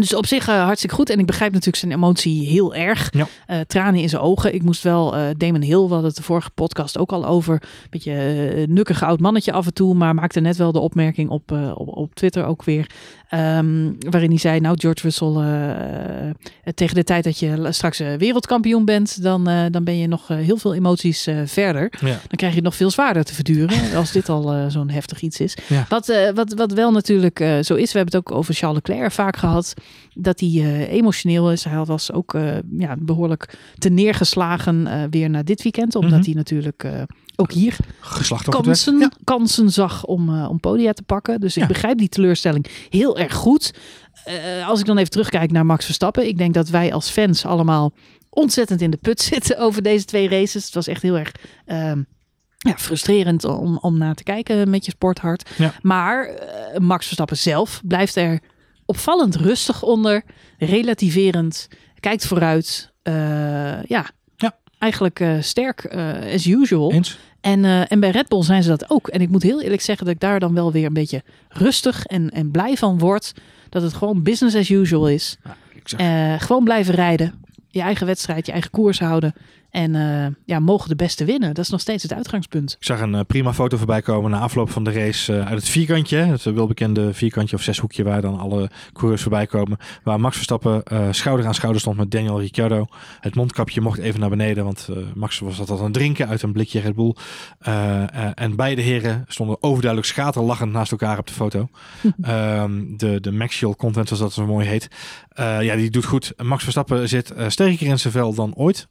dus op zich eh, hartstikke goed. En ik begrijp natuurlijk zijn emotie heel erg. Ja. Eh, tranen in zijn ogen. Ik moest wel, eh Damon Hill, we hadden het de vorige podcast ook al over. Een beetje nukkig oud mannetje af en toe. Maar maakte net wel de opmerking op, op, op Twitter ook weer. ehm, waarin hij zei, nou George Russell, tegen de tijd dat je straks wereldkampioen bent. Dan, dan ben je nog heel veel emoties verder Ja. dan krijg je het nog veel zwaarder te verduren als dit al zo'n heftig iets is. Ja. Wat, wat, wat wel natuurlijk zo is, we hebben het ook over Charles Leclerc vaak gehad, dat hij eh, emotioneel is. Hij was ook eh, ja, behoorlijk te neergeslagen eh, weer naar dit weekend, omdat Mhm. hij natuurlijk ook hier kansen, Ja. kansen zag om, om podia te pakken. Dus ik Ja. begrijp die teleurstelling heel erg goed. Als ik dan even terugkijk naar Max Verstappen. Ik denk dat wij als fans allemaal ontzettend in de put zitten over deze twee races. Het was echt heel erg ehm, ja, frustrerend om, om naar te kijken met je sporthart. Ja. Maar Max Verstappen zelf blijft er opvallend rustig onder. Relativerend. Kijkt vooruit. Eh, ja, Ja. eigenlijk eh, sterk eh, as usual. Eens? En, en bij Red Bull zijn ze dat ook. En ik moet heel eerlijk zeggen dat ik daar dan wel weer een beetje rustig en, en blij van word. Dat het gewoon business as usual is. Ja, gewoon blijven rijden. Je eigen wedstrijd, je eigen koers houden. En eh, ja, mogen de beste winnen. Dat is nog steeds het uitgangspunt. Ik zag een eh, prima foto voorbij komen na afloop van de race eh, uit het vierkantje. Het welbekende vierkantje of zeshoekje waar dan alle coureurs voorbij komen. Waar Max Verstappen schouder aan schouder stond met Daniel Ricciardo. Het mondkapje mocht even naar beneden, want Max was dat aan het drinken uit een blikje Red Bull. En beide heren stonden overduidelijk schaterlachend naast elkaar op de foto. Ehm, de, de Maxial content, zoals dat zo mooi heet. Ja, die doet goed. Max Verstappen zit sterker in zijn vel dan ooit.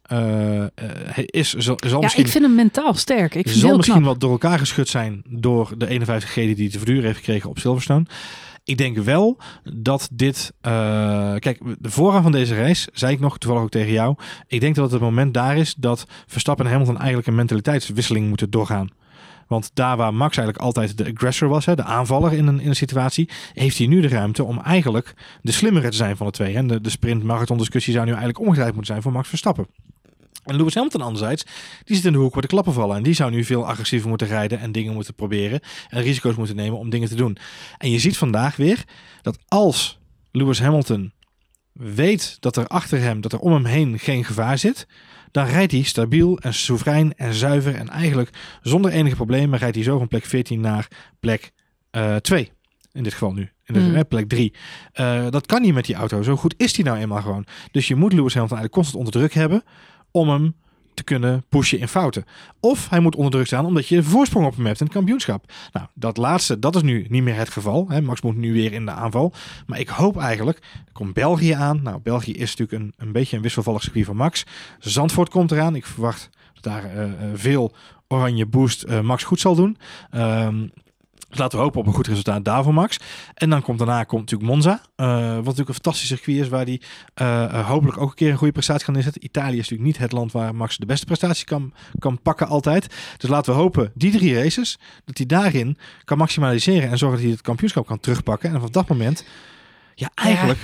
Eh, eh, hij is, zal, zal Ja, misschien ik vind hem mentaal sterk. Ik vind zal misschien knap. wat door elkaar geschud zijn door de 51G die hij te verduren heeft gekregen op Silverstone. Ik denk wel dat dit. eh, kijk, de vooraan van deze race, zei ik nog toevallig ook tegen jou. Ik denk dat het moment daar is dat Verstappen en Hamilton eigenlijk een mentaliteitswisseling moeten doorgaan. Want daar waar Max eigenlijk altijd de aggressor was, hè, de aanvaller in een, in een situatie, heeft hij nu de ruimte om eigenlijk de slimmere te zijn van de twee. En de, de sprint-marathon discussie zou nu eigenlijk omgedraaid moeten zijn voor Max Verstappen. En Lewis Hamilton anderzijds, die zit in de hoek waar de klappen vallen. En die zou nu veel agressiever moeten rijden en dingen moeten proberen. En risico's moeten nemen om dingen te doen. En je ziet vandaag weer dat als Lewis Hamilton weet dat er achter hem, dat er om hem heen geen gevaar zit. Dan rijdt hij stabiel en soeverein en zuiver. En eigenlijk zonder enige problemen rijdt hij zo van plek 14 naar plek 2. in dit geval nu. In de Mm. hè, plek 3. dat kan niet met die auto. Zo goed is hij nou eenmaal gewoon. Dus je moet Lewis Hamilton eigenlijk constant onder druk hebben om hem te kunnen pushen in fouten. Of hij moet onder druk staan omdat je voorsprong op hem hebt in het kampioenschap. Nou, dat laatste, dat is nu niet meer het geval. Hè. Max moet nu weer in de aanval. Maar ik hoop eigenlijk, er komt België aan. Nou, België is natuurlijk een, een beetje een wisselvallig circuit van Max. Zandvoort komt eraan. Ik verwacht dat daar eh, eh, veel oranje boost eh, Max goed zal doen. Ehm, dus laten we hopen op een goed resultaat daar voor Max. En dan komt daarna komt natuurlijk Monza. eh, wat natuurlijk een fantastisch circuit is. Waar hij eh, eh, hopelijk ook een keer een goede prestatie kan neerzetten. Italië is natuurlijk niet het land waar Max de beste prestatie kan, kan pakken altijd. Dus laten we hopen, die drie races, dat hij daarin kan maximaliseren. En zorgen dat hij het kampioenschap kan terugpakken. En vanaf dat moment, ja eigenlijk...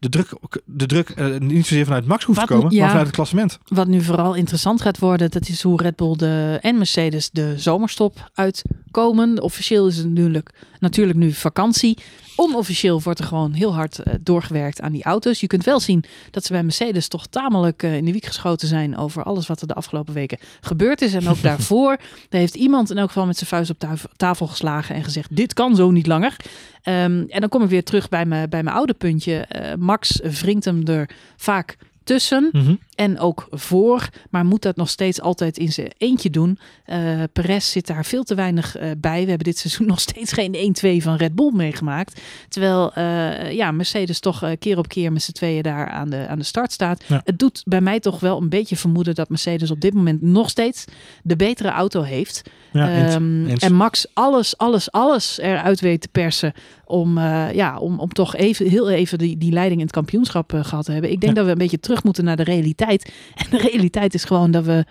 de druk, de druk eh, niet zozeer vanuit Max hoeft Wat- te komen, ja. maar vanuit het klassement. Wat nu vooral interessant gaat worden, dat is hoe Red Bull de, en Mercedes de zomerstop uitkomen. Officieel is het natuurlijk, natuurlijk nu vakantie. Onofficieel wordt er gewoon heel hard eh, doorgewerkt aan die auto's. Je kunt wel zien dat ze bij Mercedes toch tamelijk eh, in de wiek geschoten zijn over alles wat er de afgelopen weken gebeurd is. En ook daarvoor, daar heeft iemand in elk geval met zijn vuist op tafel- tafel geslagen en gezegd, dit kan zo niet langer. Ehm, en dan kom ik weer terug bij mijn, bij mijn oude puntje. Eh, Max wringt hem er vaak tussen Mhm. En ook voor, maar moet dat nog steeds altijd in zijn eentje doen. Eh Perez zit daar veel te weinig eh, bij. We hebben dit seizoen nog steeds geen 1-2 van Red Bull meegemaakt. Terwijl eh, ja, Mercedes toch keer op keer met z'n tweeën daar aan de, aan de start staat. Ja. Het doet bij mij toch wel een beetje vermoeden dat Mercedes op dit moment nog steeds de betere auto heeft. Ja, Ehm, en Max alles, alles, alles eruit weet te persen om, ja, om, om toch even, heel even die, die leiding in het kampioenschap eh, gehad te hebben. Ik denk Ja. dat we een beetje terug moeten naar de realiteit. En de realiteit is gewoon dat we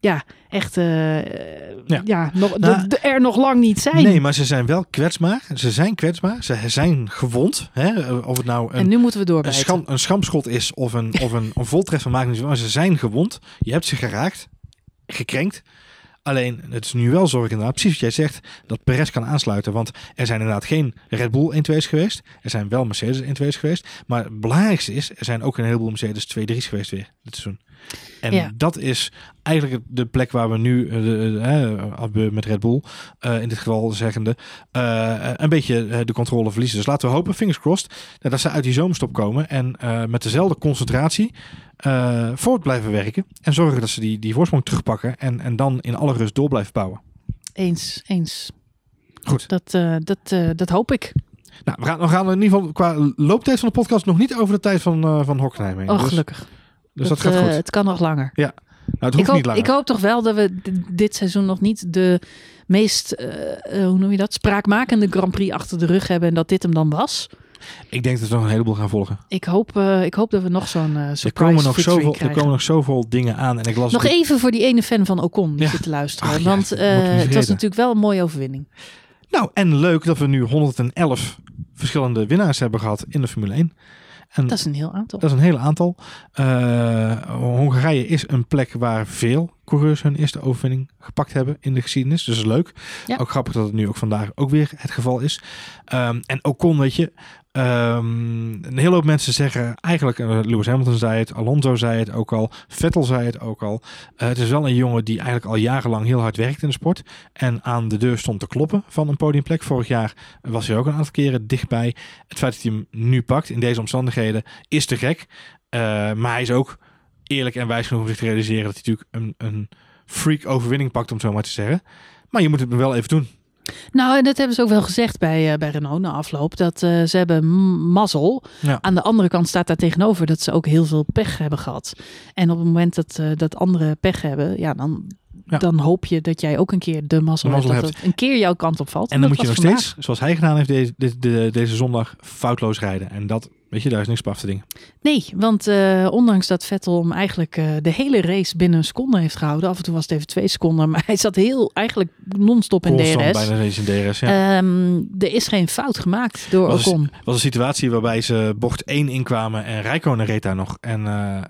ja, echt eh, Ja. ja. nog, Nou, de- de- er nog lang niet zijn. Nee, maar ze zijn wel kwetsbaar. Ze zijn kwetsbaar. Ze zijn gewond. Hè? Of het nou en een, nu moeten we een, doorbijten. scham, een schamschot is of een, of een, een voltreffer maakt niet. Maar ze zijn gewond. Je hebt ze geraakt. Gekrenkt. Alleen, het is nu wel zorg inderdaad, precies wat jij zegt, dat Perez kan aansluiten. Want er zijn inderdaad geen Red Bull 1-2's geweest. Er zijn wel Mercedes 1-2's geweest. Maar het belangrijkste is, er zijn ook een heleboel Mercedes 2-3's geweest weer dit seizoen. En Ja. dat is eigenlijk de plek waar we nu, eh, met Red Bull, eh, in dit geval zeggende, eh, een beetje de controle verliezen. Dus laten we hopen, fingers crossed, eh, dat ze uit die zomerstop komen en met dezelfde concentratie voort blijven werken. En zorgen dat ze die, die voorsprong terugpakken en, en dan in alle rust door blijven bouwen. Eens, eens. Goed. Dat, dat, dat hoop ik. Nou, we gaan, we gaan in ieder geval qua looptijd van de podcast nog niet over de tijd van, eh van Hockenheim heen. Oh, dus, gelukkig. Dus dat, gaat eh, goed. Het kan nog langer. Nou, het Ik hoeft hoop, niet langer. ik hoop toch wel dat we dit seizoen nog niet de meest, eh, eh, hoe noem je dat, spraakmakende Grand Prix achter de rug hebben en dat dit hem dan was. Ik denk dat we nog een heleboel gaan volgen. Ik hoop, ik hoop dat we nog zo'n Er surprise komen, nog zoveel, er komen nog zoveel dingen aan. En ik las Nog even voor die ene fan van Ocon die Ja. zit te luisteren. Ach ja, want niet het was natuurlijk wel een mooie overwinning. Nou, en leuk dat we nu 111 verschillende winnaars hebben gehad in de Formule 1. En Dat is een heel aantal. dat is een hele aantal. Eh, Hongarije is een plek waar veel coureurs hun eerste overwinning gepakt hebben in de geschiedenis. Dus dat is leuk. Ja. Ook grappig dat het nu ook vandaag ook weer het geval is. Ehm, en Ocon, weet je, ehm, een hele hoop mensen zeggen eigenlijk, eh, Lewis Hamilton zei het, Alonso zei het ook al, Vettel zei het ook al. Eh, het is wel een jongen die eigenlijk al jarenlang heel hard werkt in de sport. En aan de deur stond te kloppen van een podiumplek. Vorig jaar was hij ook een aantal keren dichtbij. Het feit dat hij hem nu pakt in deze omstandigheden is te gek. Eh, maar hij is ook eerlijk en wijs genoeg om zich te realiseren dat hij natuurlijk een, een freak overwinning pakt, om het zo maar te zeggen. Maar je moet het wel even doen. Nou, en dat hebben ze ook wel gezegd bij, eh, bij Renault na afloop. Dat eh, ze hebben mazzel. Ja. Aan de andere kant staat daar tegenover dat ze ook heel veel pech hebben gehad. En op het moment dat, eh, dat anderen pech hebben, ja, dan, Ja. dan hoop je dat jij ook een keer de mazzel, De mazzel hebt. Dat hebt. een keer jouw kant op valt. En dan moet je nog vandaag. steeds, zoals hij gedaan heeft deze, de- de- deze zondag, foutloos rijden. En dat, weet je, daar is niks op af te dingen. Nee, want eh, ondanks dat Vettel hem eigenlijk eh, de hele race binnen een seconde heeft gehouden. Af en toe was het even twee seconden, maar hij zat heel eigenlijk non-stop in DRS. bijna eens in DRS, ja. Ehm, er is geen fout gemaakt door Was- Ocon. was een situatie waarbij ze bocht 1 inkwamen en Rijkonen reed daar nog. En eh,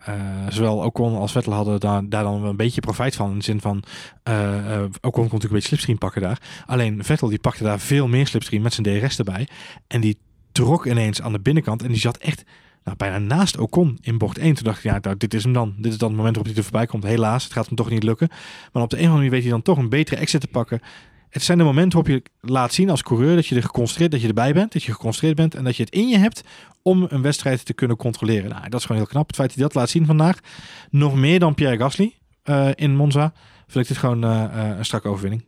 zowel Ocon als Vettel hadden daar, daar dan een beetje profijt van. In de zin van, Ocon kon natuurlijk een beetje slipstream pakken daar. Alleen Vettel die pakte daar veel meer slipstream met zijn DRS erbij. En die trok ineens aan de binnenkant en die zat echt nou, bijna naast Ocon in bocht 1. Toen dacht ik, ja, nou, dit is hem dan. Dit is dan het moment waarop hij er voorbij komt. Helaas, het gaat hem toch niet lukken. Maar op de een of andere manier weet hij dan toch een betere exit te pakken. Het zijn de momenten waarop je laat zien als coureur dat je er geconcentreerd, dat je erbij bent, dat je geconcentreerd bent en dat je het in je hebt om een wedstrijd te kunnen controleren. Nou, dat is gewoon heel knap. Het feit dat hij dat laat zien vandaag, nog meer dan Pierre Gasly eh, in Monza, vind ik dit gewoon eh, eh, een strakke overwinning.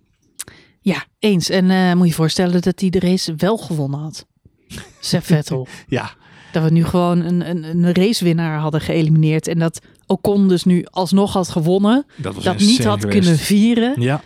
Ja, eens. En moet je voorstellen dat hij de race wel gewonnen had. Seb Vettel. Ja, dat we nu gewoon een, een, een racewinnaar hadden geëlimineerd. En dat Ocon dus nu alsnog had gewonnen. dat niet had geweest. kunnen vieren. Ja,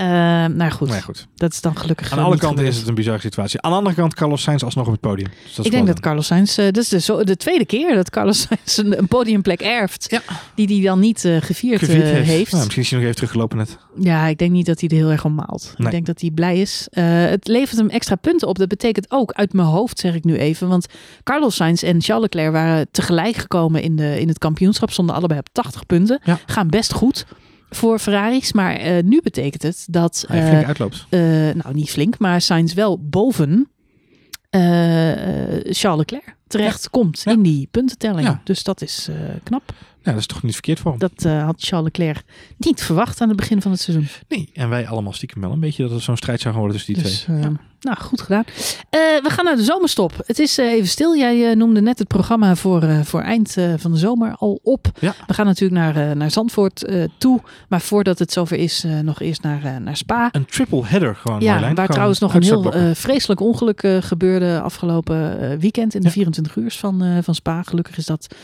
Uh, nou goed, Nee, goed. dat is dan gelukkig Aan eh, alle kanten is het een bizarre situatie. Aan de andere kant, Carlos Sainz alsnog op het podium. Dus dat Ik denk dat Carlos Sainz, eh, dat is de, zo, de tweede keer dat Carlos Sainz een, een podiumplek erft. Ja. Die hij dan niet gevierd, gevierd heeft. heeft. Nou, misschien is hij nog even teruggelopen net. Ja, ik denk niet dat hij er heel erg om maalt. Nee. Ik denk dat hij blij is. Het levert hem extra punten op. Dat betekent ook, uit mijn hoofd zeg ik nu even. Want Carlos Sainz en Charles Leclerc waren tegelijk gekomen in, de, in het kampioenschap. Stonden allebei op 80 punten. Ja. Gaan best goed voor Ferraris. Maar eh, nu betekent het dat... Hij eh, flink uitloopt. eh, nou, niet flink, maar Sainz wel boven eh, eh, Charles Leclerc terecht komt Ja. in die puntentelling. Ja. Dus dat is eh, knap. Ja, dat is toch niet verkeerd voor hem. Dat eh, had Charles Leclerc niet verwacht aan het begin van het seizoen. Nee, en wij allemaal stiekem wel een beetje dat het zo'n strijd zou gaan worden tussen die Dus, twee. eh, Nou, goed gedaan. Eh, we gaan naar de zomerstop. Het is eh, even stil. Jij eh, noemde net het programma voor, voor eind van de zomer al op. Ja. We gaan natuurlijk naar, naar Zandvoort toe. Maar voordat het zover is, nog eerst naar, naar Spa. Een triple header gewoon. Ja, waar trouwens nog een heel vreselijk ongeluk gebeurde afgelopen weekend in de Ja. 24 uur van, van Spa. Gelukkig is dat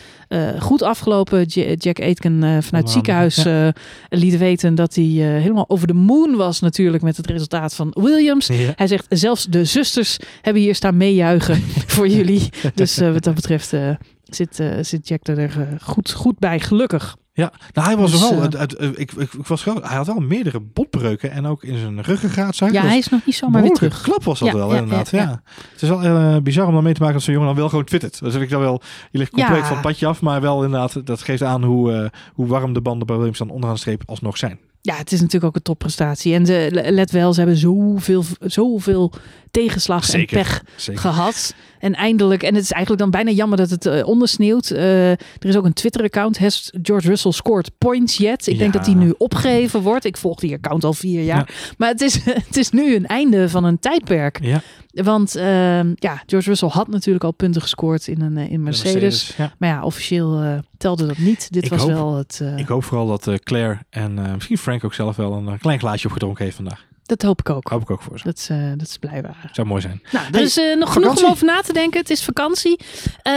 goed afgelopen. Jack Aitken vanuit het ziekenhuis ja. liet weten dat hij helemaal over de moon was natuurlijk met het resultaat van Williams. Hij zegt, zelfs de zusters hebben hier staan meejuichen voor jullie. Dus eh, wat dat betreft eh, zit, eh, zit Jack er goed, goed bij, gelukkig. Ja, nou, hij was Dus, wel. het- het- ik, ik, ik was wel. Hij had wel meerdere botbreuken en ook in zijn ruggengraat. Zag ik. Ja, hij is nog niet zomaar weer terug. klap was dat Ja, wel, ja, inderdaad. ja. Het is wel bizar om dan mee te maken dat zo'n jongen dan wel gewoon twittert. Dus heb ik dan wel, je ligt compleet van het padje af, maar wel inderdaad, dat geeft aan hoe, hoe warm de banden bij Williams dan onderaan de streep alsnog zijn. Ja, het is natuurlijk ook een topprestatie. En de, let wel, ze hebben zoveel, zoveel tegenslag Zeker. en pech Zeker. gehad. En eindelijk, en het is eigenlijk dan bijna jammer dat het eh, ondersneeuwt. Eh, er is ook een Twitter-account. George Russell scored points yet? Ik denk dat die nu opgegeven wordt. Ik volg die account al vier jaar. Maar het is, het is nu een einde van een tijdperk. Ja, Want ehm, ja, George Russell had natuurlijk al punten gescoord in een eh, in Mercedes. Ja. Maar ja, officieel telde dat niet. Dit Ik was hoop- wel het. Ik hoop vooral dat Claire en misschien Frank ook zelf wel een klein glaasje opgedronken heeft vandaag. Dat hoop ik ook. Hoop ik ook voor ze. Dat is, eh, dat is blijkbaar. Zou mooi zijn. Nou, Hey, eh, nog genoeg om over na te denken. Het is vakantie. Eh,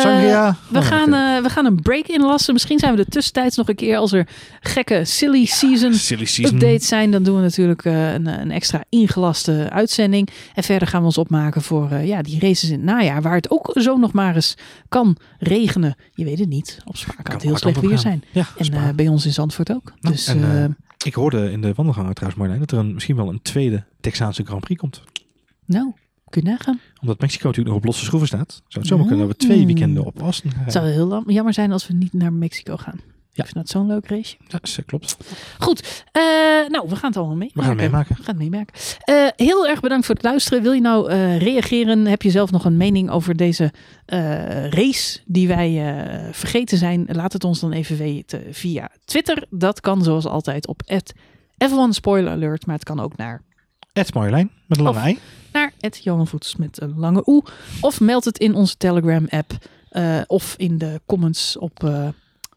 Sangria. We Oh, gaan, eh, we gaan een break inlassen. Misschien zijn we er tussentijds nog een keer als er gekke silly season Silly season. updates zijn. Dan doen we natuurlijk eh, een, een extra ingelaste uitzending. En verder gaan we ons opmaken voor eh, ja, die races in het najaar. Waar het ook zo nog maar eens kan regenen. Je weet het niet. Op Spa kan Kan het heel slecht weer zijn. Ja, En eh, bij ons in Zandvoort ook. Nou, dus en, ik hoorde in de wandelgangen trouwens, Marjolein, dat er een, misschien wel een tweede Texaanse Grand Prix komt. nou, kun je nagaan. Omdat Mexico natuurlijk nog op losse schroeven staat. Zou het zomaar kunnen dat we twee weekenden op Austin gaan. Het zou heel jammer zijn als we niet naar Mexico gaan. Ja. Ik vind dat zo'n leuk race. Ja, dat klopt. Goed, eh, nou, we gaan het allemaal meemaken. We gaan het meemaken. We gaan het meemaken. Eh, heel erg bedankt voor het luisteren. Wil je nou eh, reageren? Heb je zelf nog een mening over deze eh, race die wij eh, vergeten zijn? Laat het ons dan even weten via Twitter. Dat kan zoals altijd op F1 Spoiler Alert, maar het kan ook naar Ed Marjolein met een lange ei. naar Johan Voets met een lange oe. Of meld het in onze Telegram app. eh, of in de comments op eh,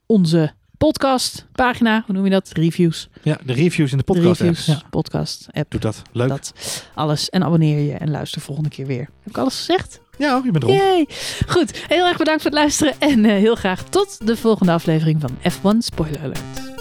onze podcast pagina. Hoe noem je dat? Reviews. Ja, de reviews in de De podcast. reviews, Ja, podcast app. doe dat. Leuk. Dat alles. En abonneer je en luister volgende keer weer. Heb ik alles gezegd? Ja, hoor, je bent rond. Yay! Goed, heel erg bedankt voor het luisteren. En eh, heel graag tot de volgende aflevering van F1 Spoiler Alert.